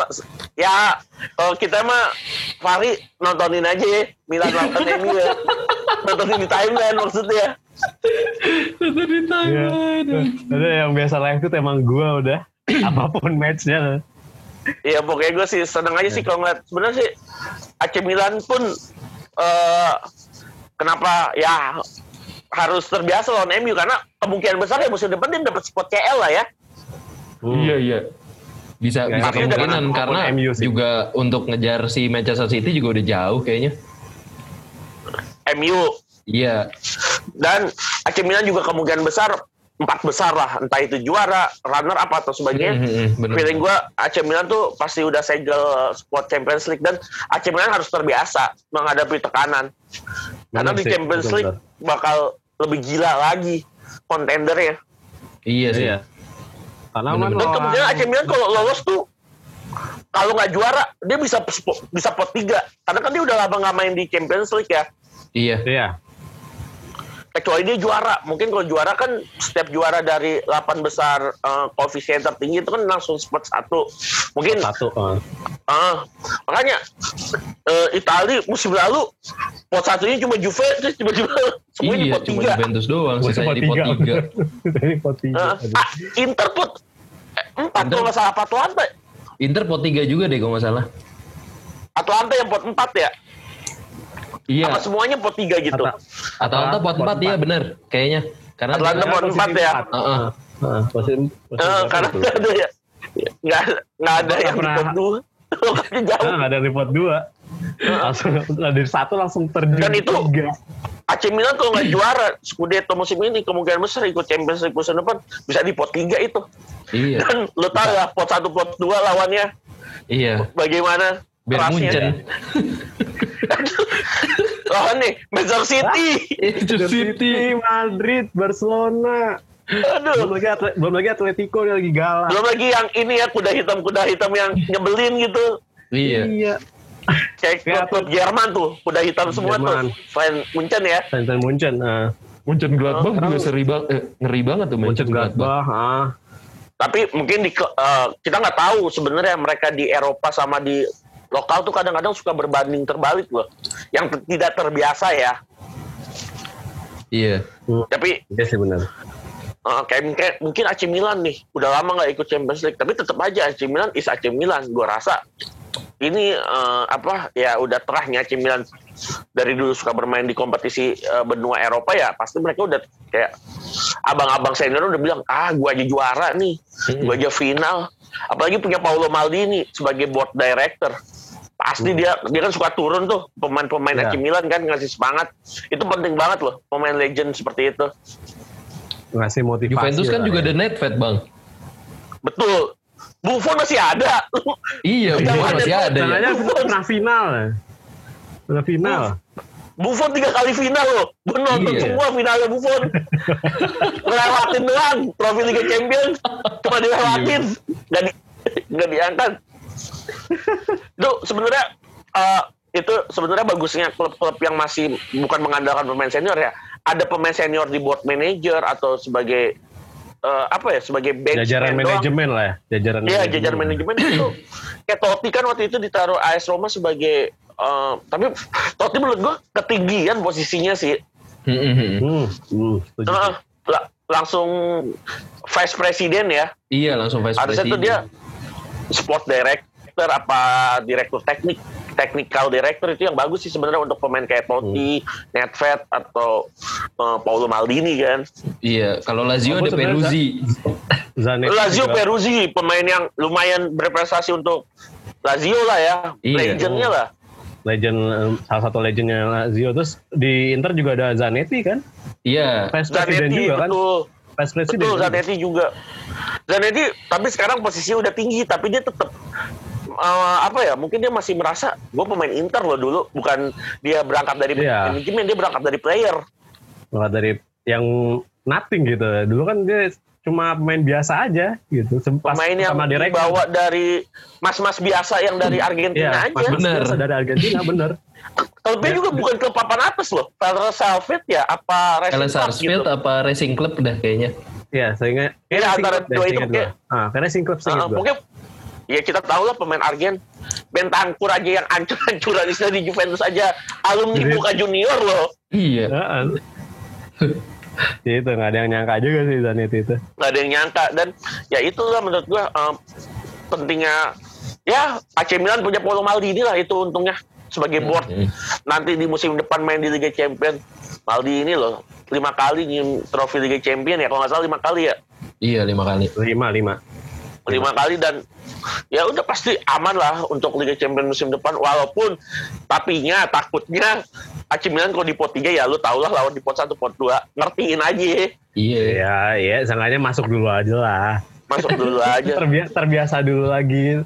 ya kalau kita mah Fahri nontonin aja ya Milan lawan MU ya. [laughs] nontonin di timeline maksudnya. Itu di Iya. Ada yang biasa live itu emang gua udah [clears throat] apa pun matchnya. Iya pokoknya gue sih seneng aja sih kalau ngeliat sebenarnya sih AC Milan pun eh kenapa ya harus terbiasa lawan MU karena kemungkinan besar ya musim depan dia dapat spot CL lah ya. Hmm. Iya iya. Bisa Ya, bisa kemungkinan karena MU sih. juga untuk ngejar si Manchester City juga udah jauh kayaknya. MU Iya. dan AC Milan juga kemungkinan besar empat besar lah entah itu juara, runner apa atau sebagainya. Mm, mm, mm, bener. Feeling gue AC Milan tuh pasti udah segel spot Champions League dan AC Milan harus terbiasa menghadapi tekanan. Karena Bener di sih, Champions betul, League bakal lebih gila lagi kontendernya. Iya sih. Iya. Karena Bener, kan bener. Dan kemungkinan AC Milan kalau lolos tuh kalau nggak juara dia bisa bisa pot tiga karena kan dia udah lama nggak main di Champions League ya Iya. Iya. Kecuali dia juara mungkin kalau juara kan setiap juara dari 8 besar eh, koefisien tertinggi itu kan langsung spot satu mungkin Satu. eh. ah makanya eh, Itali musim lalu pot satunya cuma Juve terus tiba-tiba [laughs] semuanya di Iya, pot cuma tiga Juventus doang, sisanya di pot tiga. Dari pot tiga. [laughs] Aduh. ah, Inter pot empat Inter- kalau nggak salah Atalanta Inter pot tiga juga deh kalau nggak salah. Atalanta yang pot empat ya Iya. apa semuanya pot tiga gitu Ata- Atalanta pot empat ya bener kayaknya. Karena Atalanta pot empat ya Heeh. Heeh, Eh, karena [laughs] ada ya nggak nggak ada yang di pot dua lokasinya jauh Ah, nggak ada report dua. langsung dari satu langsung terjun Dan itu- tiga. AC Milan kalau nggak juara Scudetto musim ini kemungkinan besar ikut Champions League musim depan bisa di pot tiga itu Iya. dan lo tau lah pot satu pot dua lawannya Iya. bagaimana Biar. Munchen. [laughs] lawan nih Manchester City Itu City. Madrid, Barcelona. Belum aduh lagi atle- belum lagi Atletico dia lagi galak. belum lagi yang ini ya kuda hitam kuda hitam yang nyebelin gitu Iya. Iya. kayak klub-klub Jerman tuh kuda hitam semua Jerman. tuh selain Munchen ya Bayern Munchen. Nah, Munchen Gladbach Oh, juga seri banget, eh, ngeri banget tuh Munchen Gladbach. Gladbach. Ah. tapi mungkin di eh, kita nggak tahu sebenarnya mereka di Eropa sama di lokal tuh kadang-kadang suka berbanding terbalik loh yang tidak terbiasa ya. Iya. tapi Iya sih benar. eh, kayak mungkin, mungkin AC Milan nih. Udah lama nggak ikut Champions League tapi tetap aja AC Milan is AC Milan. Gue rasa ini eh, apa ya udah terahnya AC Milan. Dari dulu suka bermain di kompetisi eh, benua Eropa ya pasti mereka udah kayak abang-abang senior udah bilang ah gue aja juara nih. Gue aja final. Apalagi punya Paolo Maldini sebagai board director pasti dia dia kan suka turun tuh pemain-pemain Ya. AC Milan kan ngasih semangat itu penting banget loh pemain legend seperti itu Ngasih motivasi. Juventus kan juga ya. ada Nedved bang. betul Buffon masih ada Iya, Udah Buffon ada masih tuh, ada ya. Makanya pernah final. ya. Pernah final. Buffon tiga kali final loh gue nonton Iya. semua finalnya Buffon ngelewatin doang trofi Liga Champions cuma dilewatin nggak di nggak diangkat itu sebenarnya eh, itu sebenarnya bagusnya klub-klub yang masih bukan mengandalkan pemain senior ya ada pemain senior di board manager atau sebagai eh, apa ya sebagai bench Jajaran doang. manajemen lah ya. Jajaran Iya, jajaran manajemen itu kayak Totti kan waktu itu ditaruh AS Roma sebagai eh, tapi Totti menurut gua ketinggian posisinya sih. Hmm, setuju. Eh, la- langsung vice president ya. Iya, langsung vice Harusnya tuh president. dia sport director apa direktur teknik technical director itu yang bagus sih sebenarnya untuk pemain kayak Totti, Nedved atau uh, Paulo Maldini kan. Iya, kalau Lazio ada Peruzzi. Zanetti Lazio juga. Peruzzi pemain yang lumayan berprestasi untuk Lazio lah ya, Iya. legendnya lah. legend eh, salah satu legendnya Lazio terus di Inter juga ada Zanetti kan Iya. presiden Zanetti juga kan betul. Betul? Zanetti juga. Zanetti tapi sekarang posisinya udah tinggi tapi dia tetap eh, apa ya mungkin dia masih merasa gue pemain Inter loh dulu bukan dia berangkat dari Iya. manajemen dia berangkat dari player Maka dari yang nothing gitu dulu kan dia cuma pemain biasa aja gitu Sem- pas pemain yang sama direktur. dibawa dari mas-mas biasa yang dari Argentina Iya, aja Mas Bener. biasa dari Argentina bener [laughs] klubnya juga bukan klub papan atas loh Valera Salfit ya apa Racing Club gitu apa Racing Club dah kayaknya. Iya, saya ingat. Iya, Racing antara dua itu gua. Ah, karena Racing Club saya Uh, pokoknya ya kita tahu lah pemain Argen Bentancur aja yang ancur-ancuran istilah di Juventus aja alumni Jadi- Boca Junior loh Iya. Heeh. Ya, itu nggak ada yang nyangka juga sih Zanetti itu. nggak ada yang nyangka dan ya itulah menurut gua um, pentingnya ya AC Milan punya Paulo Maldini lah itu untungnya sebagai board Hmm. nanti di musim depan main di Liga Champion Maldini loh lima kali nyium trofi Liga Champion ya kalau nggak salah lima kali ya Iya lima kali. Lima lima. Lima kali dan ya udah pasti aman lah untuk Liga Champions musim depan walaupun tapinya takutnya AC Milan kalau di pot 3 ya lu tau lah lawan di pot 1 pot 2 ngertiin aja Iya. Ya, ya, seenggaknya masuk dulu aja lah. masuk dulu [laughs] aja Terbiasa, terbiasa dulu lagi.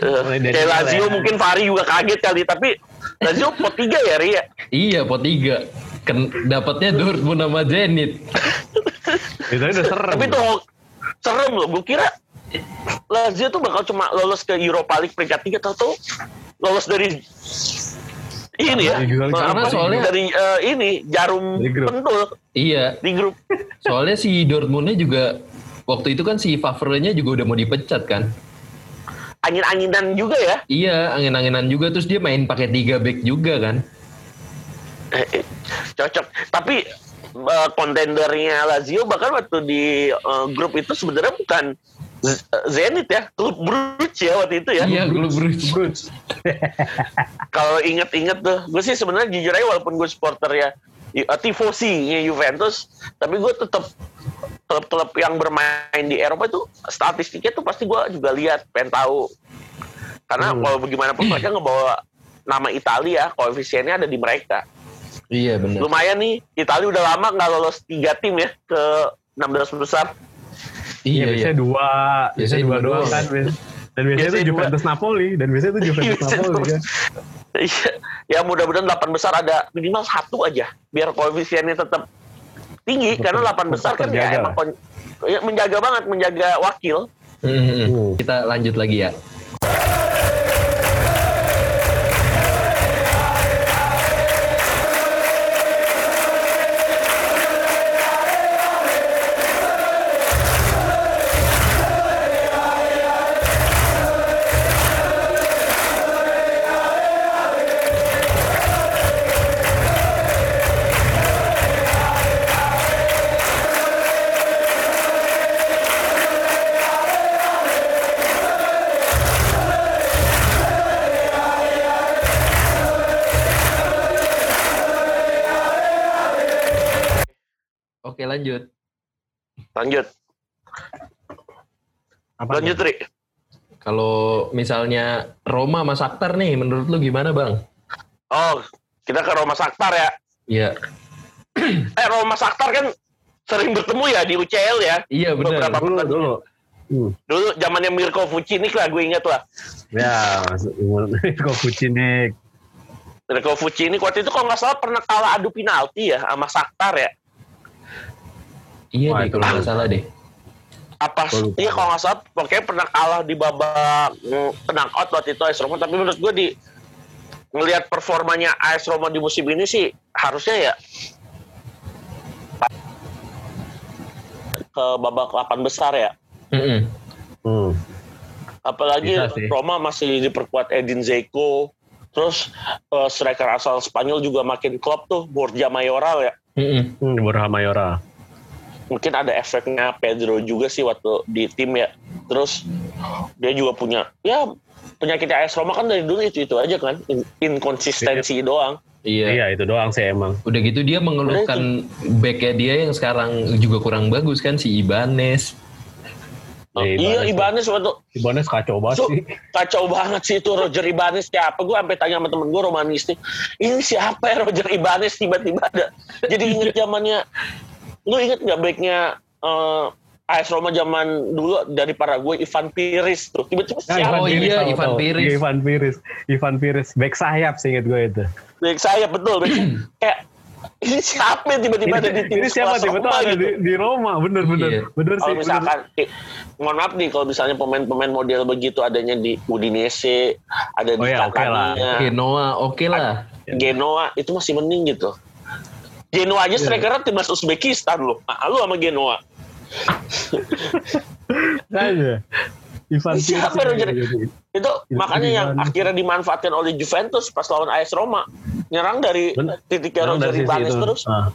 Dari kayak Lazio ya. mungkin Fari juga kaget kali tapi Lazio pot 3 ya Ria Iya pot tiga. Kan dapatnya Dortmund sama Zenit. Itu udah serem. tapi tuh serem loh gue kira Lazio tuh bakal cuma lolos ke Europa League peringkat 3 tau tuh lolos dari ini ya. Karena apa, soalnya- dari eh, ini jarum Dari grup. pentul. Iya. di grup. Soalnya si Dortmundnya juga waktu itu kan si Favre-nya juga udah mau dipecat kan. angin-anginan juga ya? Iya, angin-anginan juga. Terus dia main pakai tiga back juga kan. Eh, eh, cocok. Tapi eh, kontendernya Lazio bahkan waktu di eh, grup itu sebenarnya bukan Zenit ya klub Bruges ya waktu itu ya Iya, klub Bruges. Bruce. [laughs] kalau inget-inget tuh gue sih sebenarnya jujur aja walaupun gue supporter ya uh, tifosi Juventus tapi gue tetap klub-klub yang bermain di Eropa itu statistiknya tuh pasti gue juga lihat pengen tahu karena Hmm. kalau bagaimanapun mereka ngebawa nama Italia koefisiennya ada di mereka Iya benar. lumayan nih Italia udah lama nggak lolos tiga tim ya ke 16 besar Iya, Iya, iya. biasanya dua. Biasanya Biasanya dua dua doang kan. Dan biasanya Biasanya itu dua. Juventus Napoli. Dan biasanya itu Juventus [laughs] Napoli kan. Iya, ya mudah-mudahan 8 besar ada minimal satu aja biar koefisiennya tetap tinggi Tetap- karena 8 besar kan ya emang ya, menjaga banget menjaga wakil Hmm, hmm, hmm. Hmm. Kita lanjut lagi ya. Lanjut Apa lanjut Ri Kalau misalnya Roma sama Shakhtar nih, menurut lu gimana bang? oh kita ke Roma Saktar ya Iya, [clears throat] eh Roma Saktar kan sering bertemu ya di UCL ya iya benar. Beberapa- Dulu, dulu. Hmm. dulu zamannya Mirko Vucinic lah gue inget lah Ya, masuk kok Vucinic. Mirko Vucinic waktu itu kalau nggak salah pernah kalah adu penalti ya sama Saktar ya Iya Wah, deh itu kalau nggak salah deh. apa iya kalau nggak salah pokoknya pernah kalah di babak mm, knockout waktu itu AS Roma tapi menurut gue di ngelihat performanya AS Roma di musim ini sih harusnya ya ke babak 8 besar ya Mm-mm. Hmm. apalagi Bisa sih. Roma masih diperkuat Edin Zeko terus eh, striker asal Spanyol juga makin klop tuh Borja Mayoral ya Mm-mm. Hmm, Borja Mayora. Mungkin ada efeknya Pedro juga sih waktu di tim ya. Terus dia juga punya ya penyakit AS Roma kan dari dulu itu itu aja kan In- inkonsistensi doang. Iya. Iya itu doang sih emang. Udah gitu dia mengeluhkan backnya dia yang sekarang juga kurang bagus kan si Ibanez. iya Ibanez waktu Ibanez kacau banget So, sih. kacau banget sih itu Roger Ibanez siapa gue sampai tanya sama temen gue romanistik ini siapa ya Roger Ibanez tiba-tiba ada jadi inget zamannya lu inget nggak baiknya eh AS Roma zaman dulu dari para gue Ivan Piris tuh tiba-tiba Nah, siapa Oh Ivan Piris, iya, tahu, Ivan tahu. Piris. Iya, Ivan Piris. Ivan Piris. Back sayap sih inget gue itu. baik saya betul baik [clears throat] kayak ini siapa yang tiba-tiba ada di tim ini siapa tiba-tiba ada gitu? di, di Roma. Bener, bener. Iya. Bener sih. kalau bener. misalkan eh, mohon maaf nih kalau misalnya pemain-pemain model begitu adanya di Udinese ada di Oh ya, oke lah. Catania, Genoa oke lah. Genoa itu masih mending gitu. Genoa aja strikernya timnas Uzbekistan loh. Nah, lu sama Genoa. Aja. Ivan Ini siapa. Roger? Itu makanya yang akhirnya dimanfaatkan oleh Juventus pas lawan AS Roma. Nyerang dari Bener. titiknya Emang Roger dari itu. terus. Ah.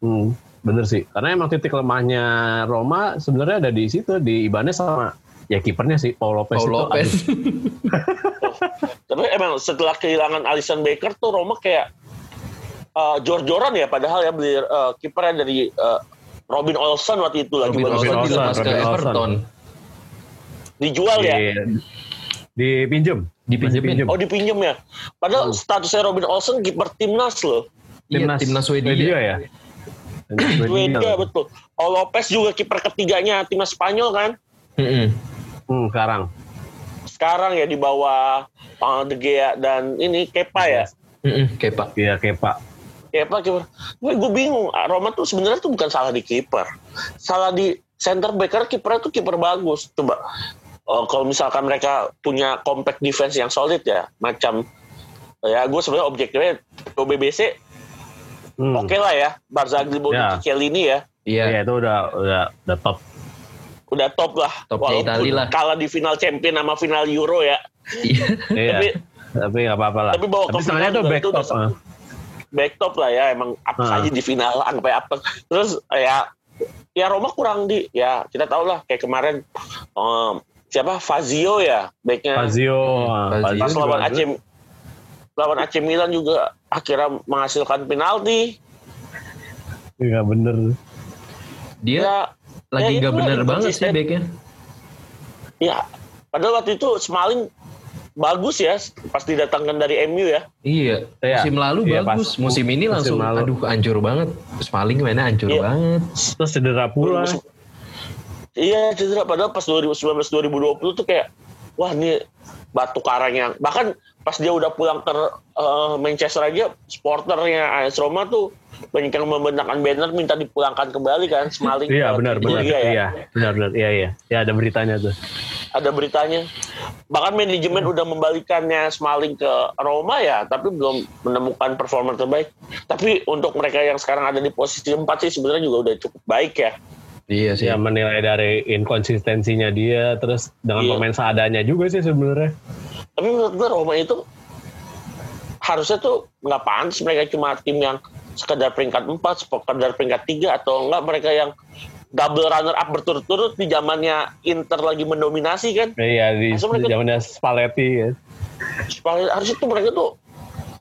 Hmm, bener sih. Karena emang titik lemahnya Roma sebenarnya ada di situ di Ibanez sama ya kipernya sih Paul Lopez Paul itu. Lopez. [laughs] Tapi emang setelah kehilangan Alisson Becker tuh Roma kayak uh, jor-joran ya padahal ya beli uh, kipernya dari uh, Robin Olsen waktu itu lagi Robin bagus Olsen Olsen, ke Robin Olsen. Everton. dijual ya. Di, dipinjem. Dipinjemin. Masih Oh dipinjem ya. Padahal statusnya Robin Olsen kiper timnas loh. Iya, timnas Swedia. ya. Timnas Swedia betul. Oh Lopez juga kiper ketiganya timnas Spanyol kan. Mm-mm. Hmm, sekarang. Sekarang ya di bawah uh, De Gea dan ini Kepa ya. Mm-mm, Kepa. Iya, Kepa. Kepa kiper. Gue gue bingung. Roma tuh sebenarnya tuh bukan salah di kiper. Salah di center back karena kipernya tuh kiper bagus. Coba uh, kalau misalkan mereka punya compact defense yang solid ya, macam ya gue sebenarnya objektifnya OBBC Hmm. oke lah ya. Barzagli, Bonucci, Ya. Chiellini ya. Iya. Iya, itu udah udah udah top. udah top lah. Topnya Itali lah. kalah di final champion sama final Euro ya. Iya. Iya. Tapi Tapi nggak apa-apa lah. Tapi bawa ke sebenarnya final itu back itu top. udah back top lah ya emang apa Ah. saja di final [laughs] sampai apa. Terus ya ya Roma kurang di ya kita tahu lah kayak kemarin em, siapa Fazio ya backnya Fazio. ah, Fazio pas lawan. AC lawan AC Milan juga akhirnya menghasilkan penalti. Iya bener. Dia Ya lagi ya nggak itulah bener banget sih backnya. ya padahal waktu itu Smalling bagus ya pas didatangkan dari MU ya. Iya. Iya. Musim lalu Iya, bagus. pas- Musim ini musim langsung lalu. aduh hancur banget. Smalling mainnya hancur Iya. banget. Terus cedera pula. Iya cedera padahal pas 2019 2020 tuh kayak wah ini batu karang yang bahkan pas dia udah pulang ke eh, Manchester aja supporternya AS Roma tuh banyak yang membentangkan banner minta dipulangkan kembali kan Smalling Iya benar benar. Ya. Iya benar benar. Iya iya. Ya ada beritanya tuh. Ada beritanya. Bahkan manajemen udah membalikannya Smalling ke Roma ya, tapi belum menemukan performa terbaik. Tapi untuk mereka yang sekarang ada di posisi 4 sih sebenarnya juga udah cukup baik ya. Iya sih. Ya menilai dari inkonsistensinya dia terus dengan Iya. pemain seadanya juga sih sebenarnya. Tapi menurut gue Roma itu harusnya tuh nggak pantas mereka cuma tim yang sekedar peringkat 4, sekedar peringkat 3 atau enggak mereka yang double runner up berturut-turut di zamannya Inter lagi mendominasi kan. Iya di zamannya Spalletti ya. Supaya harusnya tuh mereka tuh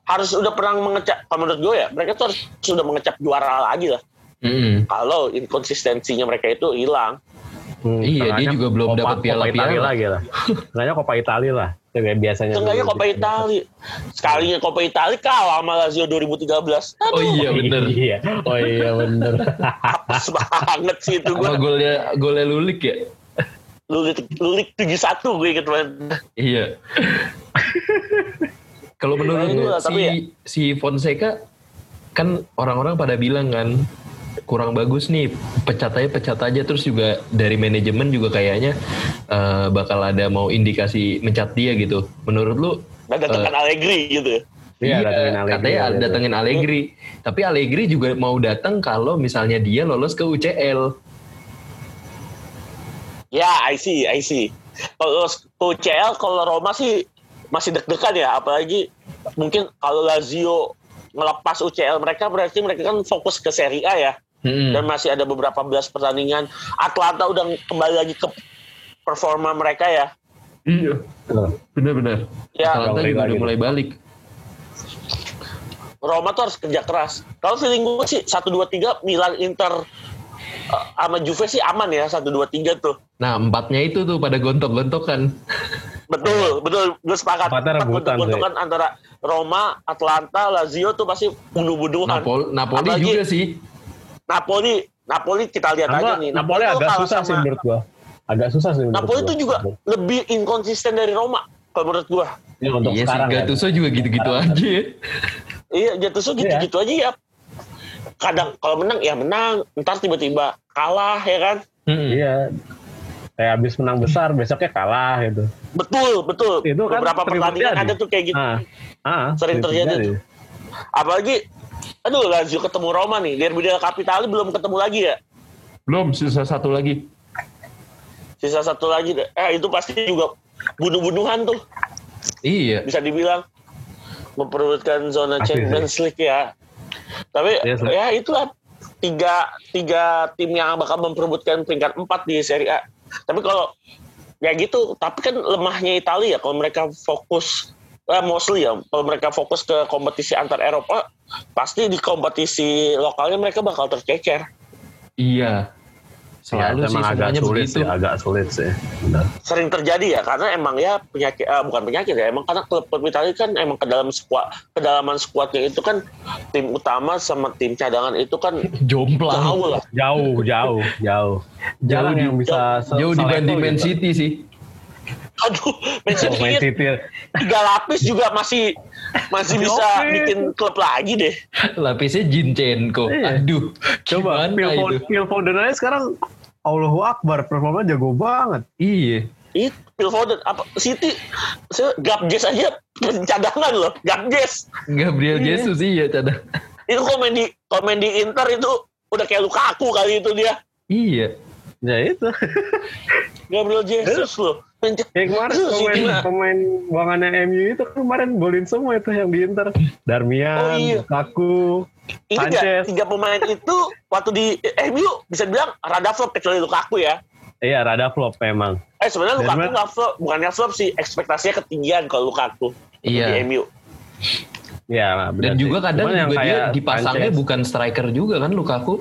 harus udah pernah mengecap, kalau menurut gue ya, mereka tuh harus sudah mengecap juara lagi lah. Mm-mm. Kalau inkonsistensinya mereka itu hilang. Hmm, Iya, dia tengahnya juga belum dapat piala- Coppa Italia piala. lagi lah. Tengahnya Coppa Italia lah. Kayak biasanya. Seenggaknya Coppa Italia. Sekalinya Coppa Italia kalah sama Lazio 2013. Oh iya bener. Iya. Oh iya bener. Apes banget sih itu gue. Golnya golnya Lulik ya? Lulik, lulik 71 gue inget banget. Iya. Kalau menurut Ya, lu itulah, si tapi ya- si Fonseca kan orang-orang pada bilang kan kurang bagus nih pecat aja pecat aja terus juga dari manajemen juga kayaknya eh, bakal ada mau indikasi mencat dia gitu. Menurut lu Dan datangkan Allegri gitu ya. Iya, datengin Allegri katanya gitu. datengin Allegri. Tapi Allegri juga mau datang kalau misalnya dia lolos ke UCL. Ya, I see, I see. Kalau UCL, kalau Roma sih masih deg-degan ya. Apalagi mungkin kalau Lazio ngelepas UCL mereka, berarti mereka kan fokus ke Serie A ya. Mm-mm. Dan masih ada beberapa belas pertandingan. Atlanta udah kembali lagi ke performa mereka ya. Iya, benar-benar. Ya, Atalanta balik juga lagi udah mulai balik. Roma tuh harus kerja keras. Kalau feeling gue sih 1 2 3 Milan Inter eh, sama Juve sih aman ya 1 2 3 tuh. Nah, empatnya itu tuh pada gontok-gontokan. Betul, betul. Gue sepakat. Empatnya Empat rebutan, gontok-gontokan antara Roma, Atlanta, Lazio tuh pasti bunuh-bunuhan. Napoli, Napoli Apalagi juga sih. Napoli, Napoli kita lihat aja Napoli, nih. Napoli tuh agak susah sih sama- menurut gua. Agak susah sih menurut Napoli tuh juga lebih inkonsisten dari Roma kalau menurut gua. Ya, untuk iya sih, sekarang ya. Gattuso juga gitu-gitu aja ya. Iya, jatuh gitu-gitu aja ya. Kadang kalau menang ya menang, ntar tiba-tiba kalah ya kan. Mm-mm. Iya. Kayak habis menang besar, besoknya kalah gitu. Betul, betul. Itu kan Beberapa pertandingan ada tuh kayak gitu. Ah, ah, Sering terjadi tuh. Apalagi aduh Lazio ketemu Roma nih. Derby della Capitale belum ketemu lagi ya. Belum, sisa satu lagi. Sisa satu lagi. Eh itu pasti juga bunuh-bunuhan tuh Iya. bisa dibilang memperebutkan zona sih. Champions League ya. Tapi Iya, Sle. ya itulah tiga tiga tim yang bakal memperebutkan peringkat empat di Serie A. Tapi kalau ya gitu, tapi kan lemahnya Italia ya kalau mereka fokus eh, mostly ya kalau mereka fokus ke kompetisi antar Eropa pasti di kompetisi lokalnya mereka bakal tercecer. Iya. Selalu ya, sih agak sulit begitu. sih, agak sulit sih. Benar. Sering terjadi ya karena emang ya penyakit eh, bukan penyakit ya emang karena klub-klub Italia kan emang ke dalam skuad kedalaman skuadnya itu kan tim utama sama tim cadangan itu kan [laughs] Jomplang. jauh lah. Jauh, jauh, jauh. Jarang di- yang bisa Jauh dibanding Man. City sih. Aduh, Man Oh, Man kayaknya City. tiga lapis juga masih masih bisa bikin klub lagi deh. Lapisnya Jinchenko. Iya. Aduh. Coba Phil? Foden, aja sekarang Allahu Akbar, performa jago banget. Iya. Itu Phil Foden apa City saya Gabjes aja cadangan loh, Gabjes. Gabriel Iya. Jesus iya cadang. Itu main di main di Inter itu udah kayak Lukaku kali itu dia. Iya. Ya itu. Gabriel Jesus loh. Kayak kemarin Itu pemain, mah. pemain buangannya MU itu kemarin golin semua itu yang di Inter. Darmian, Oh, iya. Lukaku. Sanchez. nggak tiga pemain itu waktu di MU bisa bilang rada flop kecuali Lukaku ya. Iya, rada flop memang. Eh sebenarnya Lukaku Darmian- nggak flop, bukannya flop sih ekspektasinya ketinggian kalau Lukaku di Iya. MU. Ya, benar Dan sih. juga kadang Cuman yang juga dia kayak dipasangnya Sanchez. bukan striker juga kan Lukaku.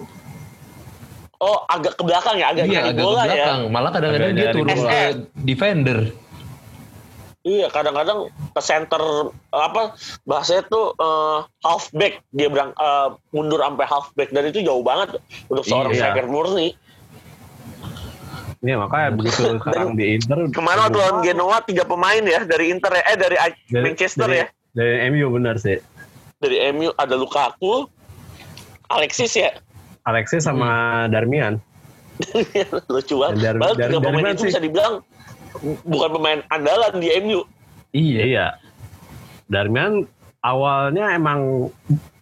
Oh agak ke belakang ya, agak Iya, nyari agak ke bola ya. belakang. Malah kadang-kadang dia turun ke defender. Iya, kadang-kadang ke center apa bahasanya tuh eh, halfback dia bilang eh, mundur sampai halfback dan itu jauh banget untuk seorang Iya. striker murni. Iya, makanya begitu [laughs] sekarang di Inter. Kemarin waktu lawan Genoa tiga pemain ya dari Inter ya, eh dari Dari- Manchester dari, ya, Dari MU benar sih. dari MU ada Lukaku, Alexis ya, Alexis sama Darmian. [laughs] lucu banget. Dar- Padahal Dar- tiga pemain Darmian itu sih. bisa dibilang bukan pemain andalan di MU. Iya. Iya. Darmian awalnya emang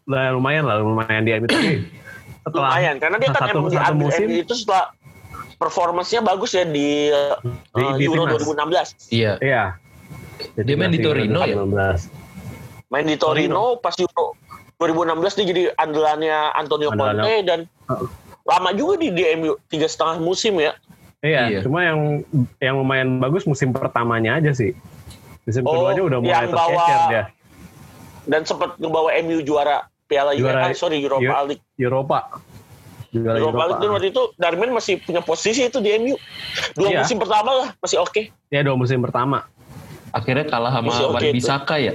lumayan lah, lumayan di MU tapi [clears throat] setelah Lumayan karena dia kan satu- emang satu diambil musim MU itu setelah performancenya bagus ya di, Di- eh, di Euro timnas. 2016. Iya. iya. Dia main di Torino ya? 2019. Main di Torino pas Euro 2016 dia jadi andalannya Antonio Andalan- Conte dan Heeh. lama juga di DMU tiga setengah musim ya. Iya, Iya. cuma yang yang lumayan bagus musim pertamanya aja sih. Musim Oh, keduanya udah mulai tercecer dia. Dan sempat ngebawa MU juara Piala Juara- UEFA, sorry Europa Eu- League. Eropa. Juara Europa League dan waktu itu Darmian masih punya posisi itu di MU. Dua Iya. musim pertama lah masih oke. Ya dua musim pertama. Akhirnya kalah sama Wan itu. Bisaka ya.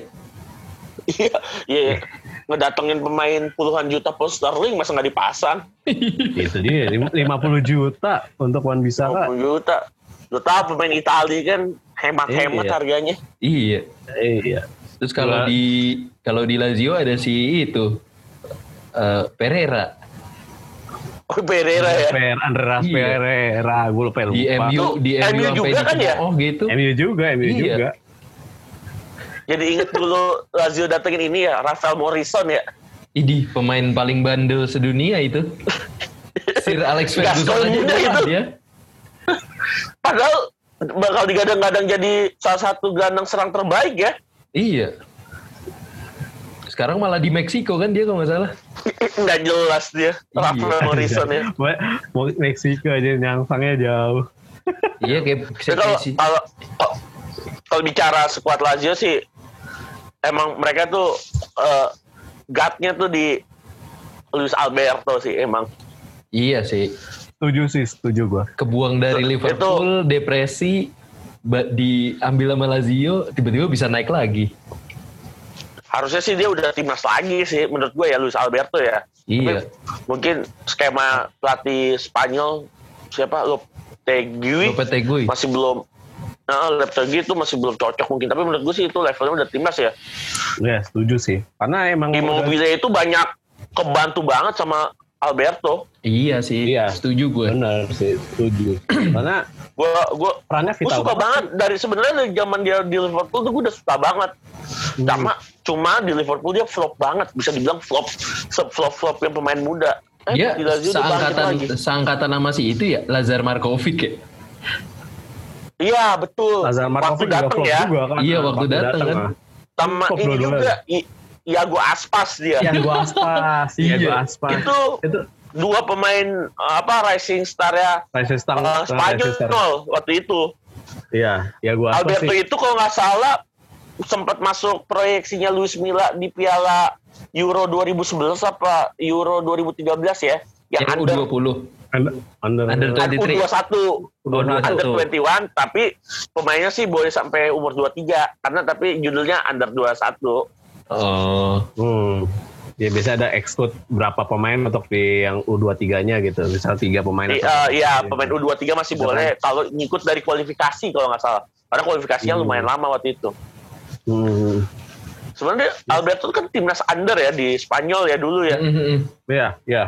Iya, iya. Ngedatengin pemain puluhan juta pound sterling masa nggak dipasang? Itu dia lim- 50 juta untuk Wan Bisaka. 20 juta. Lu tahu pemain Italia kan hemat-hemat Iya. harganya. Iya. Iya. Terus kalau di kalau di Lazio ada si itu eh, Pereira Oh, Pereira ya. Per Andreas Iya. Pereira, gue lupa lupa. di MU di MU MU juga kan ya? Oh gitu. MU juga, MU Iya. juga. Jadi inget dulu Lazio datengin ini ya, Rafael Morrison ya. Idi pemain paling bandel sedunia itu. Sir Alex Ferguson aja muda itu. dia. Padahal bakal digadang-gadang jadi salah satu gelandang serang terbaik ya. Iya. Sekarang malah di Meksiko kan dia kalau nggak salah. Nggak jelas dia, Rafael Iya. Morrison ya. Mau Meksiko aja nyangsangnya jauh. Iya kayak kalau kalau kalau bicara skuad Lazio sih emang mereka tuh uh, guard-nya tuh di Luis Alberto sih emang. Iya sih. Setuju sih, setuju gua. Kebuang dari Itu- Liverpool, depresi, ba- diambil sama Lazio, tiba-tiba bisa naik lagi. Harusnya sih dia udah timnas lagi sih menurut gue ya Luis Alberto ya. Iya. Tapi mungkin skema pelatih Spanyol siapa Lopetegui Lopetegui. masih belum Nah, Lopetegui itu masih belum cocok mungkin tapi menurut gue sih itu levelnya udah timnas ya. Ya, setuju sih. Karena emang udah- Immobile itu banyak kebantu banget sama Alberto. Iya sih. Iya. Setuju gue. benar sih, setuju. Karena Gue gue perannya gue vital suka banget dari sebenarnya dari zaman dia di Liverpool tuh gue udah suka banget. Hmm. Cuma cuma di Liverpool dia flop banget bisa dibilang flop flop flop yang pemain muda. Eh, Dia seangkatan seangkatan nama si itu ya Lazar Markovic ya. Iya betul. Lazar Waktu datang ya. juga kan. Iya, waktu datang kan. mah. Sama Flop ini juga Iago Aspas dia. Yang gua aspas, Iya. iya gua aspas. Itu itu dua pemain apa rising star ya Rising Star, uh, Rising Star. Spanyol waktu itu. Iya, ya gua aspas Alberto sih. itu kalau nggak salah sempat masuk proyeksinya Luis Milla di Piala Euro 2011 apa Euro 2013 ya yang Yang under U20. Under, under, Under kan 23. U21 U21. under 21 tapi pemainnya sih boleh sampai umur 23 karena tapi judulnya under 21 Oh. Hmm. Ya biasa ada exclude berapa pemain untuk di yang U23-nya gitu. Misal tiga pemain. Di, atau- eh, iya pemain U23 masih Gitu boleh kalau ngikut dari kualifikasi kalau nggak salah karena kualifikasinya Hmm. lumayan lama waktu itu Hmm. sebenarnya Alberto kan timnas under ya di Spanyol ya dulu ya Mm-mm. Iya, iya.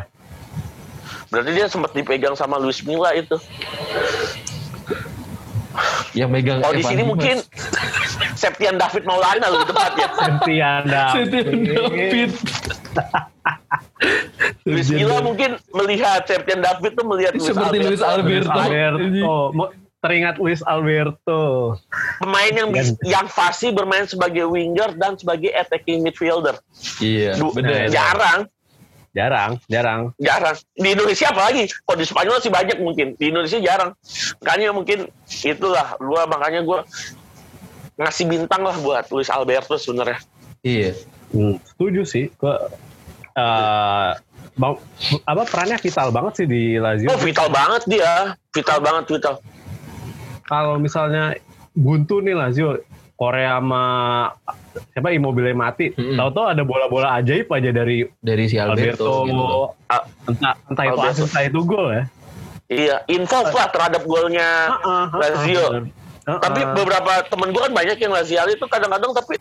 Berarti dia sempat dipegang sama Luis Milla itu Yang megang kalau di sini mungkin [laughs] Septian David Maulana lebih tepat ya Septian David. [laughs] Luis Milla mungkin melihat Septian David tuh melihat Luis Seperti Luis Luis Alberto. Alberto. Teringat Luis Alberto. pemain yang bis- yang fasih bermain sebagai winger dan sebagai attacking midfielder Iya, benar. jarang Jarang, jarang. jarang di Indonesia apalagi kalau di Spanyol sih banyak mungkin di Indonesia jarang makanya mungkin itulah gua makanya gua ngasih bintang lah buat Luis Alberto sebenarnya Iya. Hmm, setuju sih. Ke eh, bang- apa perannya vital banget sih di Lazio. oh vital banget dia vital banget vital Kalau misalnya buntu nih Lazio, Korea sama siapa Immobile mati, Mm-mm. tahu-tahu ada bola-bola ajaib aja dari Dari si Alberto, Alberto, gitu. Ah, entah entah itu asis entah itu gol ya. iya involve lah terhadap golnya Lazio. Heeh. tapi beberapa temen gue kan banyak yang Lazio itu kadang-kadang tapi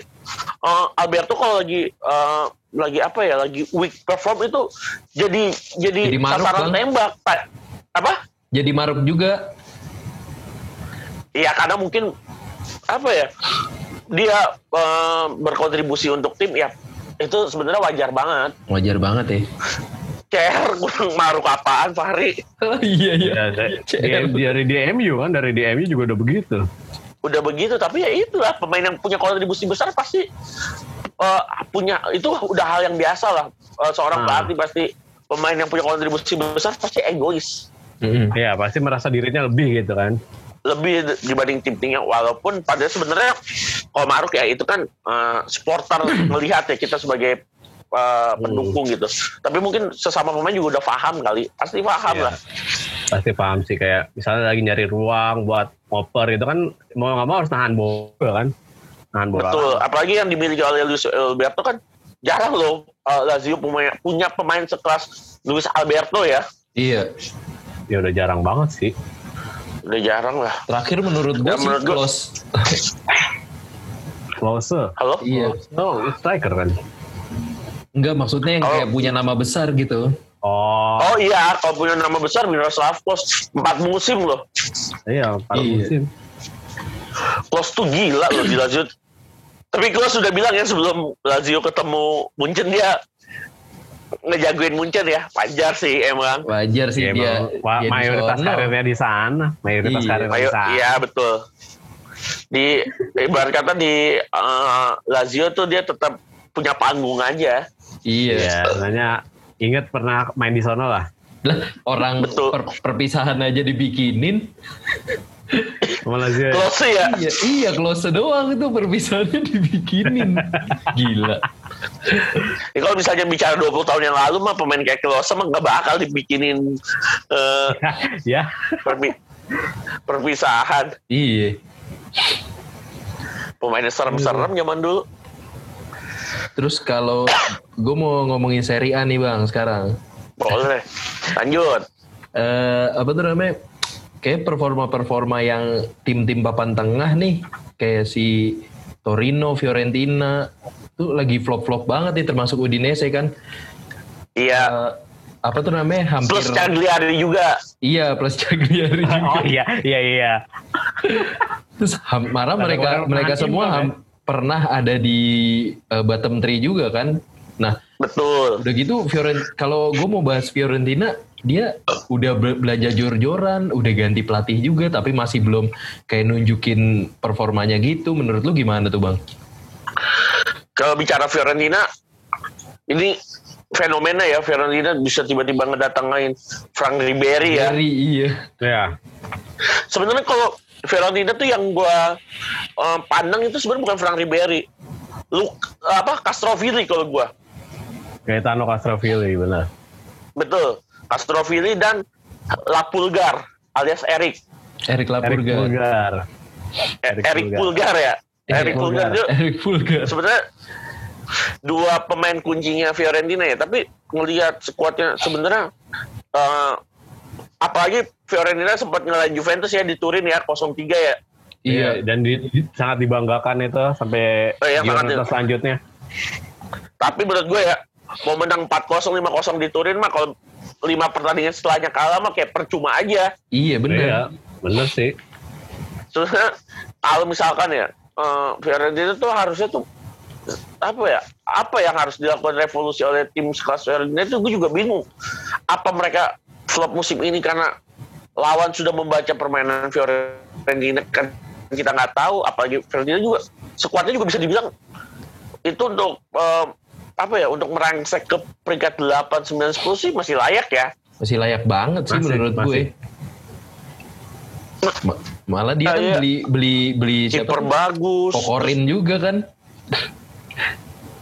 eh, Alberto kalau lagi eh, lagi apa ya lagi weak perform itu jadi jadi, Jadi maruk, sasaran Bang. tembak apa Jadi maruk juga. Iya karena mungkin apa ya dia eh, berkontribusi untuk tim ya itu sebenarnya wajar banget. Wajar banget ya. Cer [laughs] kurang maruk apaan Fahri? iya, iya. Ya, dari, DMU kan, dari DMU juga udah begitu. Udah begitu tapi ya itulah pemain yang punya kontribusi besar pasti eh, punya itu udah hal yang biasa lah Eh, seorang Ah. pelatih pasti pemain yang punya kontribusi besar pasti egois Mm-mm. Ya pasti merasa dirinya lebih gitu kan. Lebih dibanding tim-timnya walaupun pada sebenarnya kalau Maruk ya itu kan eh, supporter [clears throat] melihat ya kita sebagai eh, pendukung gitu tapi mungkin sesama pemain juga udah paham kali pasti paham Iya. lah Pasti paham sih kayak misalnya lagi nyari ruang buat ngoper itu kan mau nggak mau harus nahan bola kan. Nahan bola. betul apalagi yang dimiliki oleh Luis Alberto kan jarang loh eh, Lazio punya punya pemain sekelas Luis Alberto ya Iya. Ya udah jarang banget sih. Udah jarang lah Terakhir menurut gue Ya, sih menurut gua- close. Close. halo iya. Oh, striker kan. Enggak maksudnya yang Oh. kayak punya nama besar gitu. Oh, oh iya kalau punya nama besar Miroslav Klose empat musim loh iya, para Iya. musim. Klose tuh gila loh di Lazio. Tapi Klose sudah bilang ya sebelum Lazio ketemu Munchen dia ngejagoin Munchen ya. Wajar sih emang. Wajar sih Ya, dia. emang, dia di mayoritas sono. karirnya di sana. Mayoritas Iya. karirnya di sana. iya betul. Di ibarat kata di eh, Lazio tuh dia tetap punya panggung aja. Iya. Iya, sebenarnya inget pernah main di sono lah. Lah, orang Betul. per- perpisahan aja dibikinin. Ya? Close ya. iya, iya close doang itu perpisahannya dibikinin. [laughs] Gila. Ya, kalau misalnya bicara 20 tahun yang lalu mah pemain kayak Klose mah nggak bakal dibikinin eh, [laughs] ya. perpi- perpisahan. Iya. Pemainnya serem-serem zaman dulu. Terus kalau [coughs] gue mau ngomongin Serie A nih bang sekarang. Boleh. Lanjut. eh apa tuh namanya? Kayak performa-performa yang tim-tim papan tengah nih, kayak si Torino, Fiorentina, tuh lagi flop-flop banget nih, termasuk Udinese kan. Iya. Eh, apa tuh namanya? Hampir. Plus Cagliari juga. Iya, plus Cagliari [laughs] juga. Oh iya, iya iya. [laughs] Terus Ada mereka orang mereka semua ham- pernah ada di eh, bottom three juga kan. Nah, Betul. udah gitu Fiorent kalau gue mau bahas Fiorentina dia udah be- belajar jor-joran, udah ganti pelatih juga tapi masih belum kayak nunjukin performanya gitu. Menurut lu gimana tuh, Bang? Kalau bicara Fiorentina, ini fenomena ya Fiorentina bisa tiba-tiba ngedatangin Frank Ribery ya. Dari iya. Ya. Sebenarnya kalau Fiorentina tuh yang gua eh, pandang itu sebenarnya bukan Frank Ribery. Lu apa Castrovilli kalau gua. Gaetano Castrovilli benar. Betul. Castrovilli dan Lapulgar alias Erik. Eric Eric Lapurga. Pulgar. Eh, Erik Erik Pulgar. Pulgar ya. Erik Erik Pulgar Eric Pulgar. sebenarnya dua pemain kuncinya Fiorentina ya, tapi ngelihat skuadnya sebenarnya eh, apalagi Fiorentina sempat ngelain Juventus ya di Turin ya 0-3 ya. Iya. dan di, di- sangat dibanggakan itu sampai Oh, iya, gimana sangat. selanjutnya. Tapi menurut gue ya mau menang 4-0 5-0 di Turin mah kalau lima pertandingan setelahnya kalah mah kayak percuma aja. Iya, bener. Iya, bener sih. Sebenarnya [laughs] kalau misalkan ya eh, Fiorentina tuh harusnya tuh apa ya apa yang harus dilakukan revolusi oleh tim sekelas Fiorentina itu gue juga bingung apa mereka flop musim ini karena lawan sudah membaca permainan Fiorentina kan kita nggak tahu apalagi Fiorentina juga skuadnya juga bisa dibilang itu untuk eh, apa ya untuk merangsek ke peringkat 8 9 10 sih masih layak ya Masih layak banget sih Masih, menurut gue. masih. Ma- malah dia kan Kayak- beli beli beli siapa? kiper bagus Kokorin juga kan.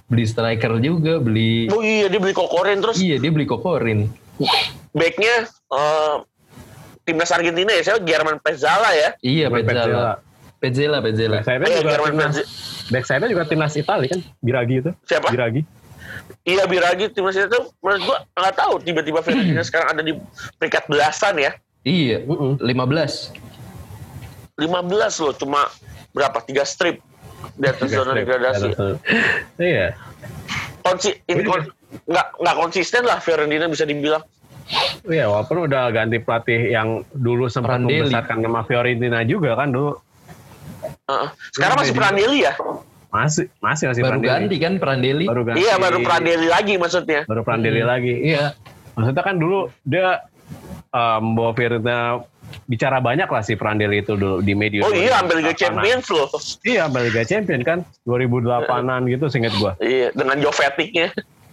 beli striker juga, beli oh iya dia beli kokorin terus Iya, dia beli Kokorin. backnya eh, timnas Argentina ya saya German Pezzala ya Iya, Bukan Pezzala. Pezzela, Pezzela. Backside-nya Iya, juga German timnas, Pezze- backside-nya juga timnas Italia kan, Biragi itu. Siapa? Biragi. Iya Biragi timnas itu menurut gua nggak tahu tiba-tiba Fiorentina sekarang ada di peringkat belasan ya Iya, Mm-mm. 15. 15 loh cuma berapa tiga strip di atas zona degradasi Iya. Konsi inkon- nggak nggak konsisten lah Fiorentina bisa dibilang Iya, walaupun udah ganti pelatih yang dulu sempat Prandelli. membesarkan nama Fiorentina juga kan dulu. Heeh. sekarang masih Prandelli ya Masih, masih masih Baru Prandelli. ganti kan Prandelli. Baru ganti. iya baru Prandelli lagi maksudnya Baru Prandelli lagi. Iya. Maksudnya kan dulu dia um, bawa Fiorentina bicara banyak lah si Prandelli itu dulu di media. oh iya ambil Liga 2008-an. Champions loh Iya, ambil Liga Champion kan 2008-an gitu seinget gua. iya dengan Joveticnya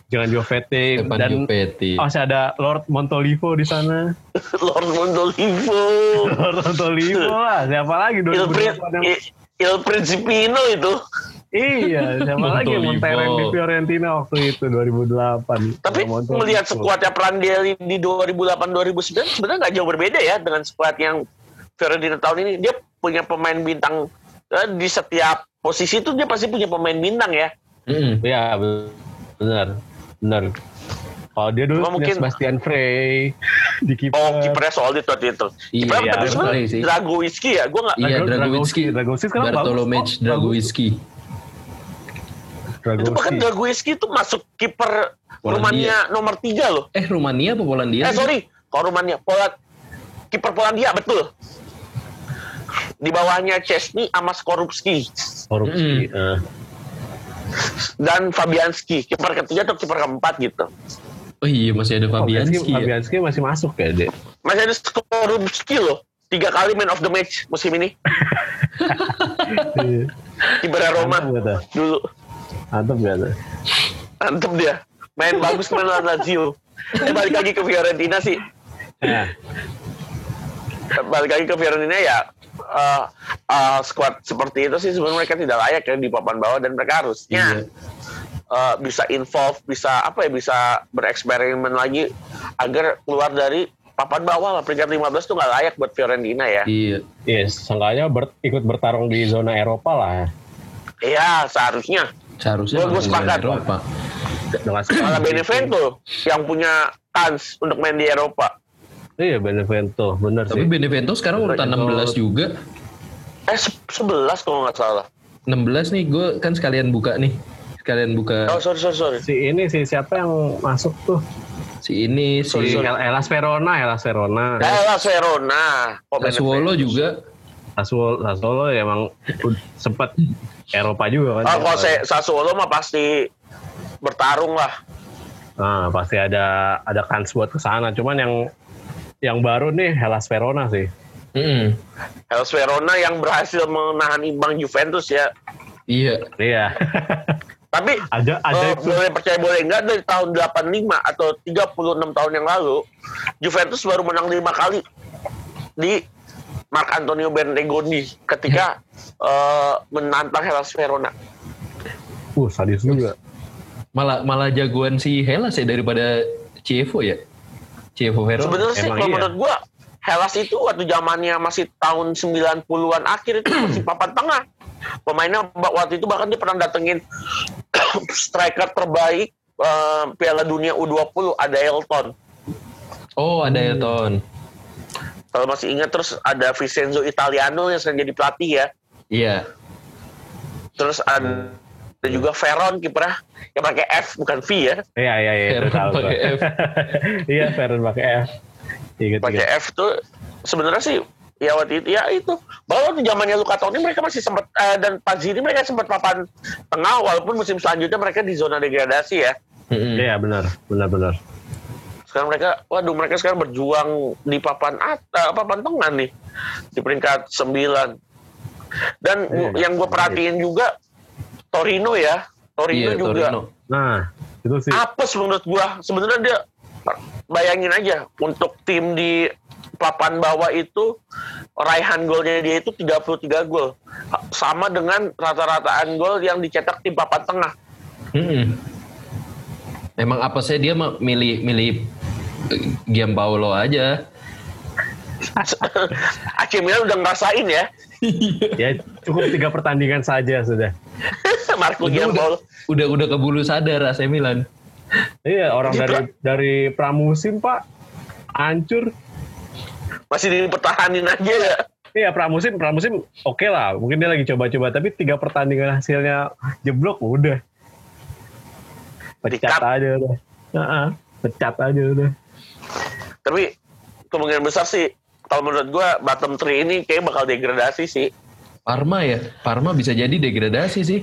Jangan Jovetic Depan dan Jupetti. masih ada Lord Montolivo di sana. [laughs] Lord Mondolivo Lord Montolivo lah, siapa lagi Il, Prin- 2008 yang I- Il Principino itu Iya, siapa lagi mentereng di Fiorentina waktu itu 2008. Tapi melihat skuadnya Prandelli di 2008-2009 sebenarnya nggak jauh berbeda ya dengan skuad yang Fiorentina tahun ini. Dia punya pemain bintang eh, di setiap posisi itu dia pasti punya pemain bintang ya. Mm-mm. Iya, benar. Benar. Kalau dia dulu mungkin- Sebastian Frey di kiper. Oh kipernya solid waktu itu. Iya, Kipernya iya, tapi sebenarnya sih. Dragowiski ya. Gue nggak. Iya, Drago- Dragowiski. Dragowiski sekarang Bartolomej bagus. Itu bahkan. Dragowiski itu masuk kiper. Rumania nomor tiga loh. Eh, Rumania apa Polandia? Eh sorry, kalau Rumania, Poland, kiper Polandia betul. Di bawahnya Chesney sama Skorupski Korupsi. eh. dan Fabianski, kiper ketiga atau kiper keempat gitu. Oh iya, masih ada Fabianski. ya? Fabianski masih masuk ya, Dek. Masih ada Skorupski loh, tiga kali man of the match musim ini. Iya. [laughs] Kipernya Roma dulu, Mantap gak tuh? mantep dia. Main bagus main lawan Lazio. Eh balik lagi ke Fiorentina sih. Nah, balik lagi ke Fiorentina ya uh, uh, squad seperti itu sih sebenarnya mereka tidak layak ya di papan bawah dan mereka harusnya Iya. uh, bisa involve, bisa apa ya, bisa bereksperimen lagi agar keluar dari papan bawah lah peringkat 15 tuh nggak layak buat Fiorentina ya. Iya. Yes, seenggaknya ber- ikut bertarung di zona Eropa lah. Iya seharusnya. Seharusnya ke sepakat. Eropa. Dengan Malah Benevento yang punya kans untuk main di Eropa. Iya Benevento, Tapi sih. Benevento sekarang urutan 16 juga. Eh se- 11 kalau nggak salah. 16 nih gue kan sekalian buka nih. Sekalian buka Oh sorry sorry sorry. Si ini sih siapa yang masuk tuh? si ini Si si El- Elas Verona, Elas Verona. Eh lah Verona. Kok Sassuolo juga. Sassuolo, Sassuolo ya emang sempet Eropa juga kan. Oh, kalau saya Sassuolo mah pasti bertarung lah. Nah, pasti ada ada kans buat ke sana. Cuman yang yang baru nih Hellas Verona sih. Mm-mm. Hellas Verona yang berhasil menahan imbang Juventus ya. Iya. Iya. Tapi ada ada eh, itu. boleh percaya boleh enggak dari tahun 85 atau 36 tahun yang lalu Juventus baru menang lima kali di Mark Antonio Bertegoni ketika [laughs] eh, menantang Hellas Verona. Uh, sadis juga. Malah malah jagoan si Hellas ya daripada Chievo ya. Chievo Verona. Sebenarnya sih emang kalau iya. menurut gua Hellas itu waktu zamannya masih tahun 90-an akhir itu [clears throat] masih papan tengah. Pemainnya waktu itu bahkan dia pernah datengin [clears throat] striker terbaik eh, Piala Dunia U20 ada Elton. Oh, ada Elton. Kalau masih ingat terus ada Vincenzo Italiano yang sering jadi pelatih ya. Iya. Terus ada ada juga Veron kipernya yang pakai F bukan V ya. Iya iya iya. Veron pakai F. [laughs] Iya, Veron pakai F. Ingat Pakai. F tuh sebenarnya sih ya waktu itu ya itu bahwa waktu zamannya Luka Toni mereka masih sempat eh, dan Pazzi mereka sempat papan tengah walaupun musim selanjutnya mereka di zona degradasi ya. Iya benar, benar benar. Sekarang mereka waduh mereka sekarang berjuang di papan atas papan tengah nih di peringkat 9. Dan Iya, yang gue perhatiin juga Torino ya. Torino Iya, juga Torino. Nah, itu sih. apes menurut gua sebenarnya dia bayangin aja untuk tim di papan bawah itu raihan golnya dia itu 33 gol sama dengan rata-rataan gol yang dicetak tim papan tengah Mm-mm. Emang apa sih dia milih milih eh, Giampaolo aja. [laughs] AC Milan udah ngerasain ya Ya cukup tiga pertandingan saja sudah. [laughs] Marco Giampaolo Udah udah kebulu sadar AC Milan. Iya, orang Ini dari dari pramusim Pak hancur. masih dipertahanin aja ya Iya pramusim pramusim oke lah, mungkin dia lagi coba-coba tapi tiga pertandingan hasilnya jeblok udah. Pecat aja udah. Heeh, pecat aja udah. Tapi kemungkinan besar sih kalau menurut gua bottom 3 ini kayak bakal degradasi sih Parma ya. Parma bisa jadi degradasi sih.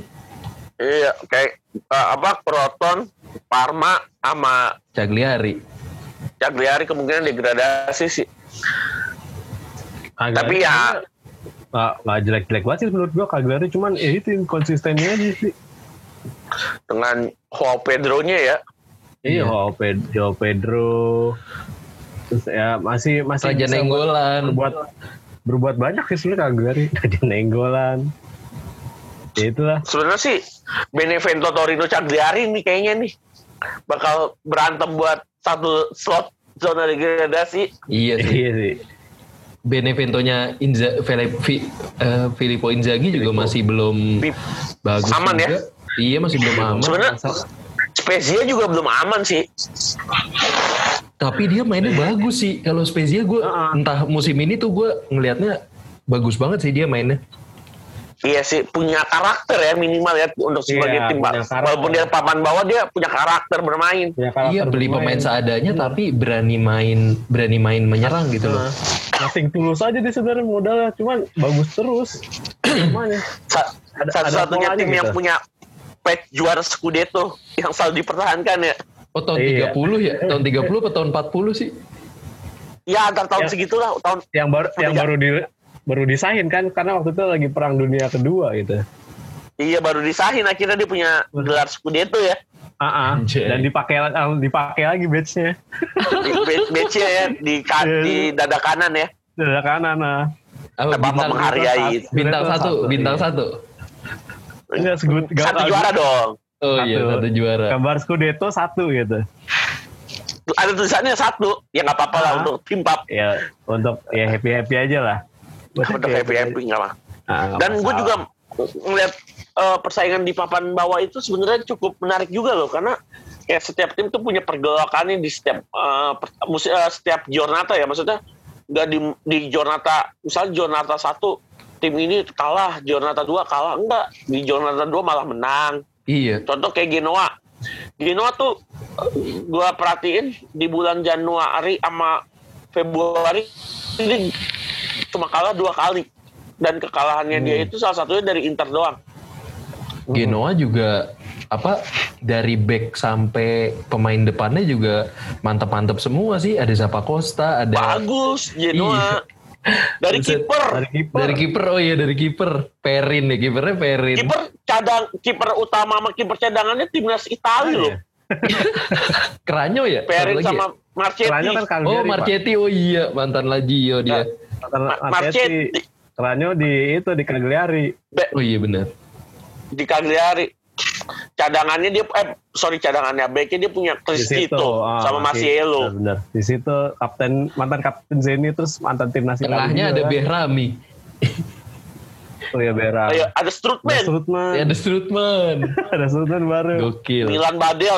iya kayak eh, apa Croton Parma sama Cagliari. Cagliari kemungkinan degradasi sih Cagliari tapi ya nggak nggak jelek-jelek banget sih menurut gua Cagliari cuman ya itu konsistennya aja sih. dengan Joao Pedro-nya ya. Iya, Iya. Joao Pedro. Terus ya masih masih Raja Nenggolan. berbuat berbuat banyak sih sebenarnya Cagliari. [laughs] Raja Nenggolan. Ya itulah. Sebenarnya sih Benevento Torino Cagliari nih kayaknya nih bakal berantem buat satu slot zona degradasi. Iya sih. Iya sih. Beneventonya Inza, Fili- Fi- eh, Filippo Inzaghi juga masih belum Bi- bagus Aman ya? juga. Iya masih belum aman. Sebenarnya Spezia juga belum aman sih. Tapi dia mainnya bagus sih. Kalau Spezia gue Heeh. entah musim ini tuh gue ngelihatnya bagus banget sih dia mainnya. Iya sih punya karakter ya minimal ya untuk sebagai Iya, tim. Walaupun dia papan bawah dia punya karakter bermain. Punya karakter Iya beli bermain. pemain seadanya tapi berani main berani main menyerang gitu loh. Nothing tulus aja dia sebenarnya modalnya, cuman bagus terus. [clears throat] Sa- Ada- Satu-satunya tim yang gitu. punya pet juara Scudetto yang selalu dipertahankan ya. Oh tahun Iya. 30 ya? Tahun 30 atau tahun 40 sih? Ya antar tahun Ya. segitulah tahun Yang baru yang baru di baru disahin kan karena waktu itu lagi perang dunia kedua gitu. Iya baru disahin akhirnya dia punya gelar Scudetto ya. Ah, ah. Anjay. dan dipakai dipakai lagi badge-nya. Di be- badge-nya ya di, ka- Iya. di dada kanan ya. Dada kanan nah. Apa bintang menghargai. bintang Juventus satu, bintang iya. satu. Enggak segut Satu juara dong. Oh iya, Satu. satu juara. Gambar Scudetto satu gitu. Ada tulisannya satu. Ya nggak apa-apa lah Ah. untuk tim pap. Ya untuk ya happy happy aja lah. Buat Untuk happy happy nggak lah. Ah, Dan gue juga ngeliat eh, persaingan di papan bawah itu sebenarnya cukup menarik juga loh karena ya setiap tim tuh punya pergolakannya di setiap eh, per- musi- eh, setiap giornata ya maksudnya nggak di di giornata misalnya giornata satu tim ini kalah giornata dua kalah. Enggak di giornata dua malah menang. Iya. contoh kayak Genoa. Genoa tuh gua perhatiin di bulan Januari sama Februari ini cuma kalah dua kali. Dan kekalahannya dia itu salah satunya dari Inter doang. Genoa juga apa dari back sampai pemain depannya juga mantap-mantap semua sih. Ada Zappa Costa, ada bagus Genoa. Kiper dari kiper. dari kiper. Oh iya dari kiper. Perin ya kipernya Perin. kiper cadang kiper utama sama kiper cadangannya timnas Italia loh [laughs] Keranyo ya? Perin sama ya? Marchetti kan Cagliari, Oh. Marchetti oh iya mantan Lazio dia. Ma- Ma- Marchetti. Marchetti Keranyo di itu di Cagliari. Oh iya benar. di Cagliari cadangannya dia eh sorry cadangannya backnya dia punya Di Cristito ah, sama masih- Masiello Benar. Di situ kapten mantan kapten Zeni terus mantan timnas Italia Tengahnya ada kan. Behrami. Oh Bera. Ayo, ada Ada Strutman Strutman. Ya, ada Strutman. [laughs] ada Strutman baru. Gokil. Milan Badel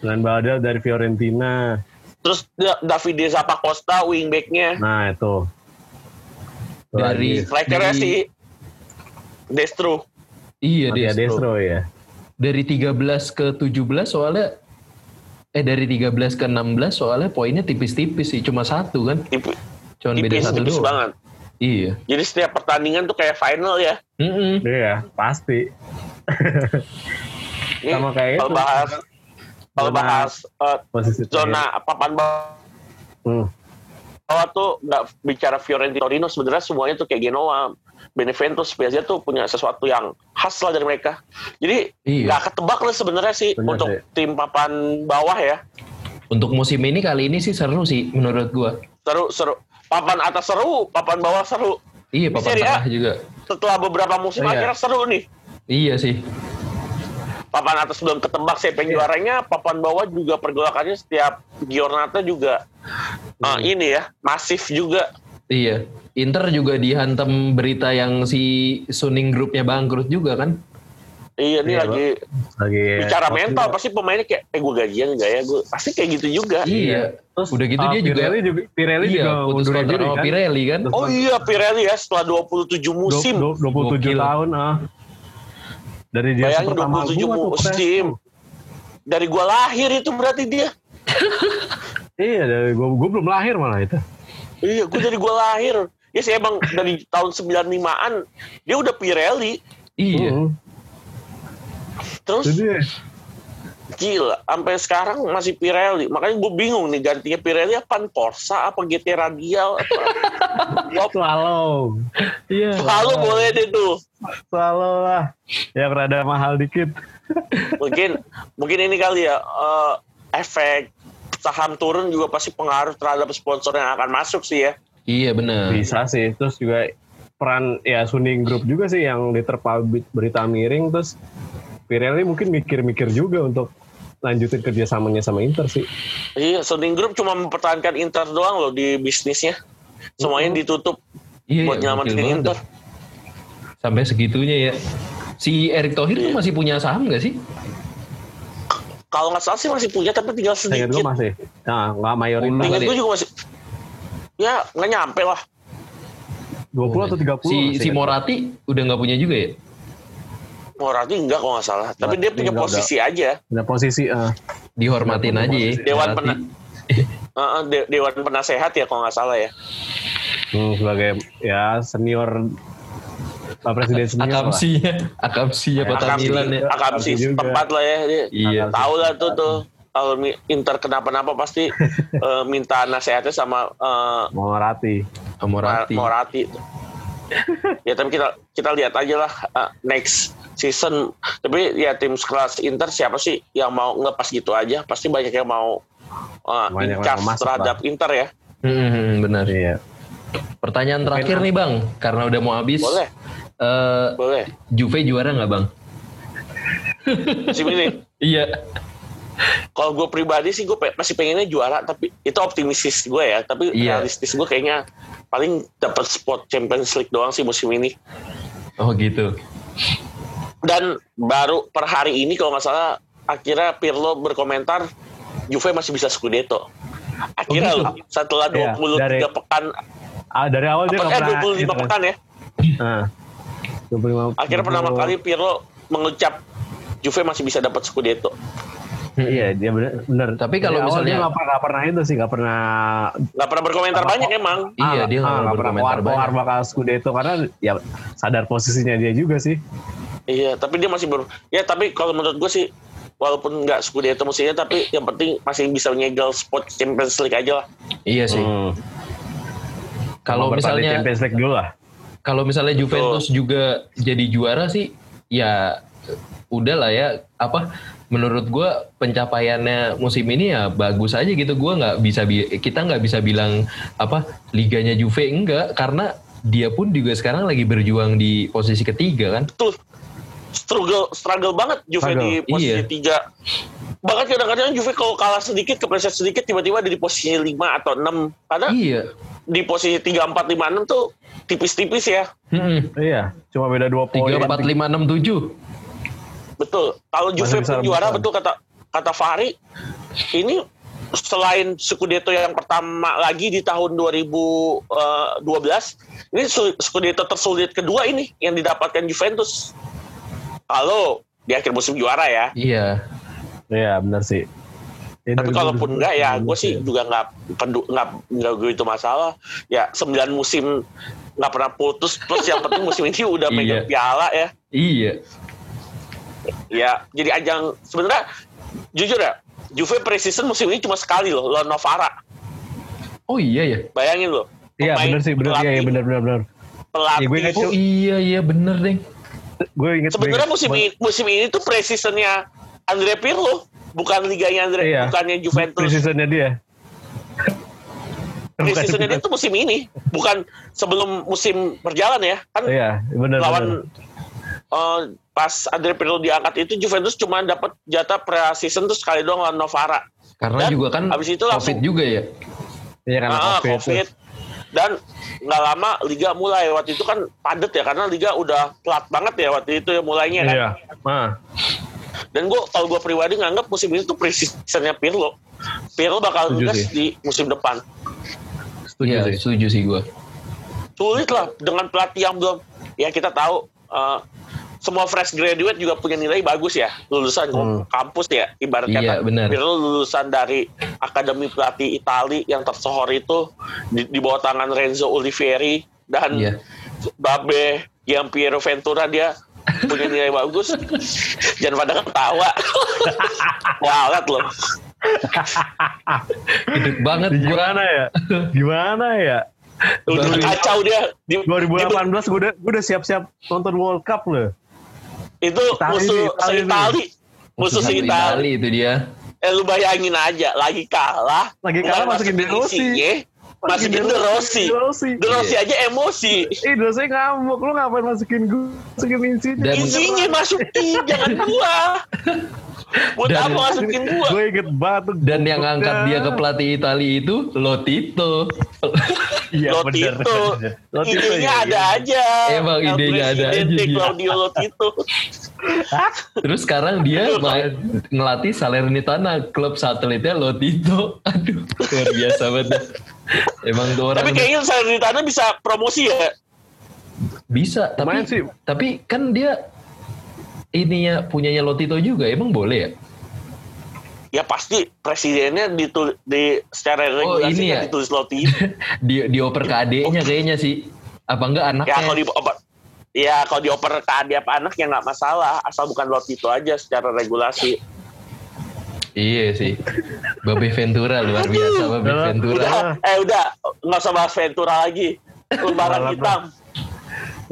Dan Badal dari Fiorentina. terus Da- Davide Zappa Costa wingbacknya Nah itu. Dari- strikernya Dari- si Destro Iya Mattia Destro. Destro ya. Dari 13 ke 17 soalnya eh dari 13 ke 16 soalnya poinnya tipis-tipis sih, cuma satu kan. Tipi- Cuma beda tipis satu tipis doang. banget Iya. jadi setiap pertandingan tuh kayak final ya. Iya pasti. [laughs] Ini Sama kayak kalau itu. bahas kalau bahas eh, Posisi zona papan bawah Hmm. Bawah tuh nggak bicara Fiorentina Torino sebenarnya semuanya tuh kayak Genoa Benevento Spezia tuh punya sesuatu yang khas lah dari mereka jadi Iya. nggak ketebak lah sebenarnya sih untuk tim papan bawah ya Untuk musim ini kali ini sih seru sih menurut gua. seru seru papan atas seru papan bawah seru Iya, papan tengah juga. setelah beberapa musim Iya. akhirnya seru nih Iya sih. Papan atas belum ketebak siapa yang Iya. juaranya papan bawah juga pergolakannya setiap giornata juga Hmm. eh, ini ya masif juga Iya. Inter juga dihantam berita yang si Suning grupnya bangkrut juga kan? iya ini Iya, lagi Lagi. bicara Pasti mental pasti pemainnya kayak eh gue gajian gak ya gue pasti kayak gitu juga Iya. Terus Udah gitu ah, dia juga- Pirelli juga Pirelli iya, juga putus kontrak sama kan. Pirelli kan? oh iya Pirelli ya setelah 27 musim Du- du- 27 Gokil. tahun ah. Dari dia Bayangin pertama 27 gua tuh musim. dari gua lahir itu berarti dia Iya, dari gua, gua belum lahir malah itu. iya gue dari gua lahir ya sih emang dari tahun 95an dia udah Pirelli Iya. Mm. terus Jadi gila sampai sekarang masih Pirelli makanya gue bingung nih gantinya Pirelli apa Corsa apa GT Radial apa [laughs] Wah, selalu. Iya. kalau boleh deh tuh Selalu lah. Yang rada mahal dikit. [laughs] mungkin mungkin ini kali ya eh, efek saham turun juga pasti pengaruh terhadap sponsor yang akan masuk sih ya Iya benar. Bisa sih. Terus juga peran ya Suning Group juga sih yang diterpa berita miring terus Pirelli mungkin mikir-mikir juga untuk lanjutin kerjasamanya sama Inter sih. iya Suning Group cuma mempertahankan Inter doang loh di bisnisnya semuanya ditutup Iya, buat iya, nyelamatin banget Inter tuh. Sampai segitunya ya. Si Erick Thohir Iya. tuh masih punya saham gak sih? kalau nggak salah sih masih punya tapi tinggal sedikit masih. Nah, nggak mayoritas. Oh, kali gue juga masih ya nggak nyampe lah 20 atau 30. Si si? Morati udah nggak punya juga ya? Morati enggak kalau nggak salah tapi dia punya enggak, posisi aja Ada posisi eh, Dihormatin aja ya. Dewan pena- Heeh, de- Dewan Penasehat ya kalau nggak salah ya hmm, sebagai ya senior Pak Presiden senior lah. Akamsinya, akamsinya Kota Akamsi, Milan ya. Akamsi Akamsi tempat lah ya dia Iya. tahu lah tuh tuh kalau Inter kenapa-napa pasti [laughs] eh, minta nasihatnya sama eh, Morati. Morati. Morati. [laughs] ya tapi kita kita lihat aja lah eh, next season. Tapi ya tim sekelas Inter siapa sih yang mau ngepas gitu aja? Pasti banyak yang mau uh, Banyak yang masuk terhadap Inter ya. Hmm, benar. Iya. Pertanyaan terakhir nih bang, karena udah mau habis. Boleh, Eh, boleh. Juve juara nggak bang? Musim ini. [laughs] Iya. Kalau gue pribadi sih gue pe- masih pengennya juara, tapi itu optimistis gue ya. Tapi Iya. realistis gue kayaknya paling dapat spot Champions League doang sih musim ini. Oh gitu. Dan baru per hari ini kalau nggak salah akhirnya Pirlo berkomentar Juve masih bisa Scudetto. Akhirnya Oh, gitu? loh setelah Iya, 23 dari- pekan Ah, dari awal dia eh pernah 25 gitu kan. pekan ya. Nah, 25 Akhirnya pertama 20 kali Pirlo mengucap Juve masih bisa dapat Scudetto. Iya, dia bener. bener. Tapi kalau misalnya- dia nggak pernah, pernah itu sih, nggak pernah. Nggak pernah berkomentar Apa- banyak emang. Iya, dia nggak ah, mau nggak pernah berkomentar banyak. bakal Scudetto karena ya sadar posisinya dia juga sih. Iya, tapi dia masih ber ya tapi kalau menurut gue sih walaupun nggak Scudetto musimnya tapi yang penting masih bisa nyegel spot Champions League aja lah. Iya sih. Hmm. Kalau misalnya Champions League dulu lah. kalau misalnya Juventus juga jadi juara sih, ya udah lah ya. Apa? Menurut gua pencapaiannya musim ini ya bagus aja gitu. Gua nggak bisa bi- kita nggak bisa bilang apa liganya Juve enggak karena dia pun juga sekarang lagi berjuang di posisi ketiga kan. Betul. Struggle struggle banget Juve Struggle. di posisi Iya. tiga. Bahkan kadang-kadang Juve kalau kalah sedikit, kepleset sedikit, tiba-tiba ada di posisi 5 atau 6. Karena Iya. di posisi 3, 4, 5, 6 tuh tipis-tipis ya. Mm-mm. Iya, cuma beda dua poin. Tiga empat lima enam tujuh. Betul. Kalau Juve pun juara, betul kata kata Fahri, ini selain Scudetto yang pertama lagi di tahun 2012, ini su- Scudetto tersulit kedua ini yang didapatkan Juventus. Kalau di akhir musim juara ya. Iya. Iya, benar sih. Ya, Tapi 2012 kalaupun enggak ya, gue sih ya. juga nggak pendu- nggak nggak begitu masalah. Ya 9 musim nggak pernah putus. Plus yang penting musim ini udah [laughs] Iya. megang piala ya. Iya. Ya jadi ajang sebenarnya jujur ya, Juve preseason musim ini cuma sekali loh, lawan Novara. Oh iya ya. Bayangin loh. Iya, benar sih, benar. Iya, pelatih, benar, benar, benar. Pelatih. Ya, gue ingat Oh iya iya bener deh. Gue inget Sebenarnya musim ini, musim ini tuh preseasonnya Andre Pirlo, bukan liganya Andre, Iya. bukannya Juventus. Preseasonnya dia. [laughs] Preseasonnya dia tuh musim ini, bukan sebelum musim berjalan ya. Kan Iya, benar. benar. lawan eh, pas Andre Pirlo diangkat itu Juventus cuma dapat jatah pre-season tuh sekali doang lawan Novara. Karena Dan juga kan habis itu COVID langsung- juga ya. Iya karena Ah, COVID. COVID. Dan nggak lama liga mulai waktu itu kan padet ya karena liga udah telat banget ya waktu itu ya mulainya kan. Iya. Nah, Dan gue kalau gue pribadi nganggap musim ini tuh preseasonnya Pirlo. Pirlo bakal ngegas sih. di musim depan. setuju Iya, sih. setuju sih gue. Sulit lah dengan pelatih yang belum. Ya kita tahu eh, semua fresh graduate juga punya nilai bagus ya lulusan Hmm. kampus ya ibarat Iya, kata. Pirlo lulusan dari akademi pelatih Itali yang tersohor itu di, di bawah tangan Renzo Olivieri dan Iya. Babe yang Piero Ventura dia punya nilai bagus [laughs] jangan pada ketawa walat loh Gede banget. Gimana ya? Gimana ya? udah kacau dia di, 2018 gue udah gue udah siap-siap nonton World Cup loh. Itu Itali musuh Itali. Itali musuh si Itali Itali itu dia. eh lu bayangin aja lagi kalah Lagi kalah masukin De Rossi. isinya, masukin De Rossi De Rossi. Iya. aja emosi Ih, De Rossi ngamuk. Lu ngapain masukin gue? Masukin Insigne. Isinya masukin jangan gua [laughs] buat Dan- apa masukin gua Gue inget banget tuh. Dan yang gobloknya. angkat dia ke pelatih Itali itu Lotito. Iya, bener, Lotito. Lotito, idenya iya, ada iya. aja Emang El idenya ada aja. Claudio Lotito Terus sekarang dia main ngelatih Salernitana, klub satelitnya Lotito. Aduh, luar biasa banget. Emang tuh orang tapi kayaknya Salernitana bisa promosi ya bisa, tapi sih. tapi kan dia ininya punyanya Lotito juga, emang boleh ya? ya pasti presidennya ditul di secara regulasi ini kan ya? ditulis Lotito [laughs] Di dioper ke adeknya kayaknya sih. Apa enggak ya kalau di anaknya? ya kalau dioper ke adik apa anak ya nggak masalah asal bukan Lotito aja secara regulasi Iya sih. Babe Ventura luar biasa Babe Udah, Ventura. udah eh udah nggak usah bahas Ventura lagi lembaran hitam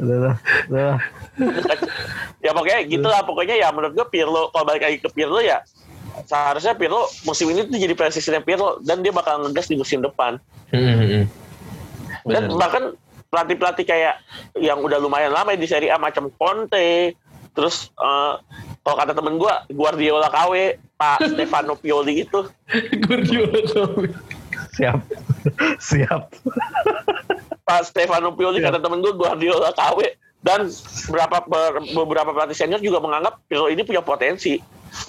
Udah, udah, udah. [laughs] ya pokoknya gitulah pokoknya ya menurut gue Pirlo kalau balik lagi ke Pirlo ya seharusnya Pirlo musim ini tuh jadi presidennya Pirlo dan dia bakal ngegas di musim depan Hmm. Dan Bener. bahkan pelatih-pelatih kayak yang udah lumayan lama di Serie A macam Conte, terus eh, kalau kata temen gue Guardiola KW, Pak [laughs] Stefano Pioli itu, Guardiola kau. Siap. Siap. Pak Stefano Pioli Iya. kata temen gue Guardiola KW dan beberapa ber- beberapa pelatih senior juga menganggap Pirlo ini punya potensi.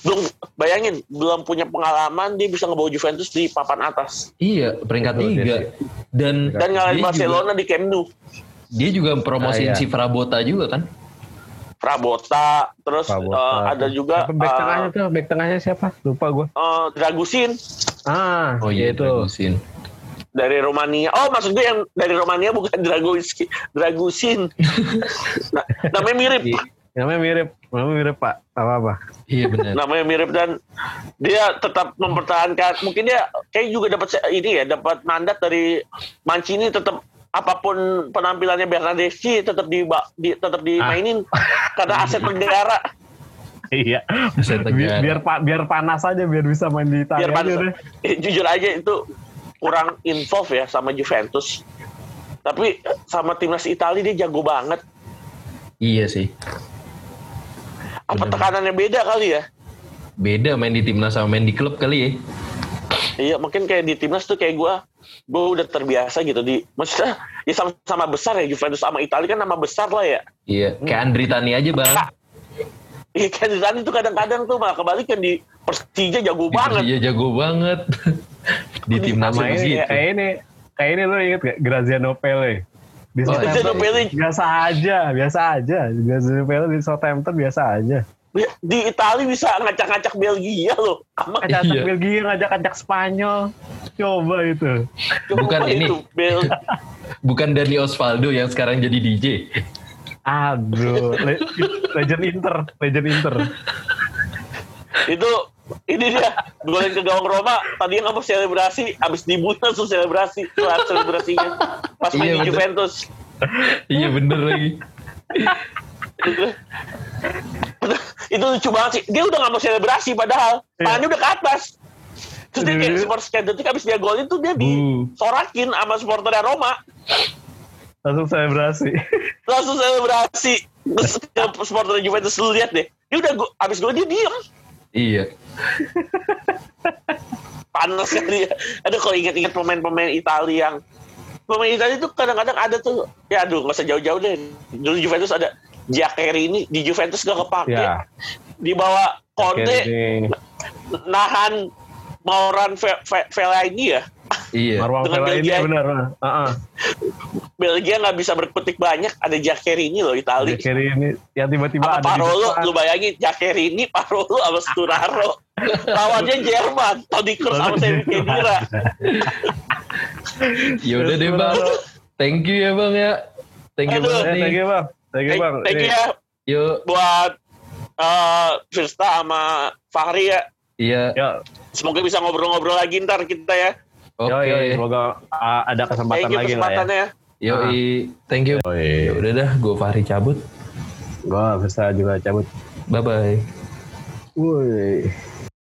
Belum bayangin, belum punya pengalaman dia bisa ngebawa Juventus di papan atas Iya, peringkat Betul, tiga. Dan dan ngalahin Barcelona Juga, di Camp Nou. dia juga promosiin Ah, iya. si Prabota juga kan? Prabota, terus Prabota. eh, ada juga Siapa back eh, tengahnya tuh, back tengahnya siapa? Lupa gue. eh, Dragusin Ah, Oh iya itu. Dragusin. Dari Romania. Oh, maksud gue yang dari Romania bukan [laughs] Dragusin, Dragusin. [laughs] nah, namanya mirip. Iya. Namanya mirip, namanya mirip Pak. Apa apa? Iya benar. Namanya mirip dan dia tetap mempertahankan. Mungkin dia kayak juga dapat ini ya, dapat mandat dari Mancini tetap apa pun penampilannya Bernardeschi tetap di, di tetap dimainin [laughs] karena aset negara. Iya. Aset Biar, negara. biar biar panas aja biar bisa main di Biar Italia panas. aja deh. Eh, jujur aja itu kurang involve ya sama Juventus. Tapi sama timnas Italia dia jago banget. Iya sih. Apa Bener. tekanannya beda kali ya? Beda main di timnas sama main di klub kali ya. Iya, mungkin kayak di timnas tuh kayak gue, gue udah terbiasa gitu di, maksudnya ya sama-sama besar ya Juventus sama Italia kan nama besar lah ya. Iya, kayak Andri Tani aja bang. Iya kan di sana tuh kadang-kadang tuh malah kebalikan di Persija jago Di banget. Persija jago banget. [laughs] di Sama ini, begitu. kayak ini, kayak ini lo inget gak? Graziano Pele. Di Oh, Southampton Graziano Pele. biasa aja, biasa aja. Graziano Pele di Southampton biasa aja. Di, Italia bisa ngacak-ngacak Belgia loh. Sama Ngajak Iya. Belgia, ngajak-ngajak Spanyol. Coba itu. Bukan Coba ini. itu, Bel- [laughs] Bukan Dani Osvaldo yang sekarang jadi DJ. Aduh, le- legend Inter, legend Inter. itu ini dia golin ke gawang Roma tadi nggak mau selebrasi abis dibunuh langsung selebrasi kelar selebrasinya pas main Iya. Juventus iya bener lagi. itu lucu banget sih dia udah nggak mau selebrasi padahal Iya. tangannya udah ke atas terus dia kayak Iya. supporter sekian detik abis dia golin tuh dia disorakin sama supporternya Roma Langsung selebrasi. langsung selebrasi. Terus ke supporter Juventus lu lihat deh. Dia udah go- abis gol dia diem Iya. panas kali ya. Ada kalau ingat-ingat pemain-pemain Italia yang pemain Italia itu kadang-kadang ada tuh ya aduh nggak usah jauh-jauh deh. Dulu Juventus ada Giaccherini di Juventus gak kepake. Ya. dibawa Conte Ini nahan Mauran Fe- Fe- Fellaini ya Iya. Marwang Dengan Vela ini Belgia. benar. Heeh. Belgia nggak bisa berkutik banyak ada Giaccherini loh Italia Kiri ini yang tiba-tiba ada di Parolo depan. lu bayangin Giaccherini Parolo sama Sturaro [laughs] lawannya Jerman Toni Kroos sama Semi Khedira [laughs] Ya udah deh bang. Thank you ya bang ya. Thank you Aduh. banget nih. thank you bang. Thank you bang. thank you Ini- ya Yuk. buat eh Firsta sama Fahri ya Iya. Yo, semoga bisa ngobrol-ngobrol lagi ntar kita ya Oke. yo, semoga ah, ada kesempatan thank you lagi lah ya. kesempatannya Yoi. Thank you. Oh, Ya iya. udah dah. Gue Fahri cabut. Gua bisa juga cabut. Bye bye. Woi.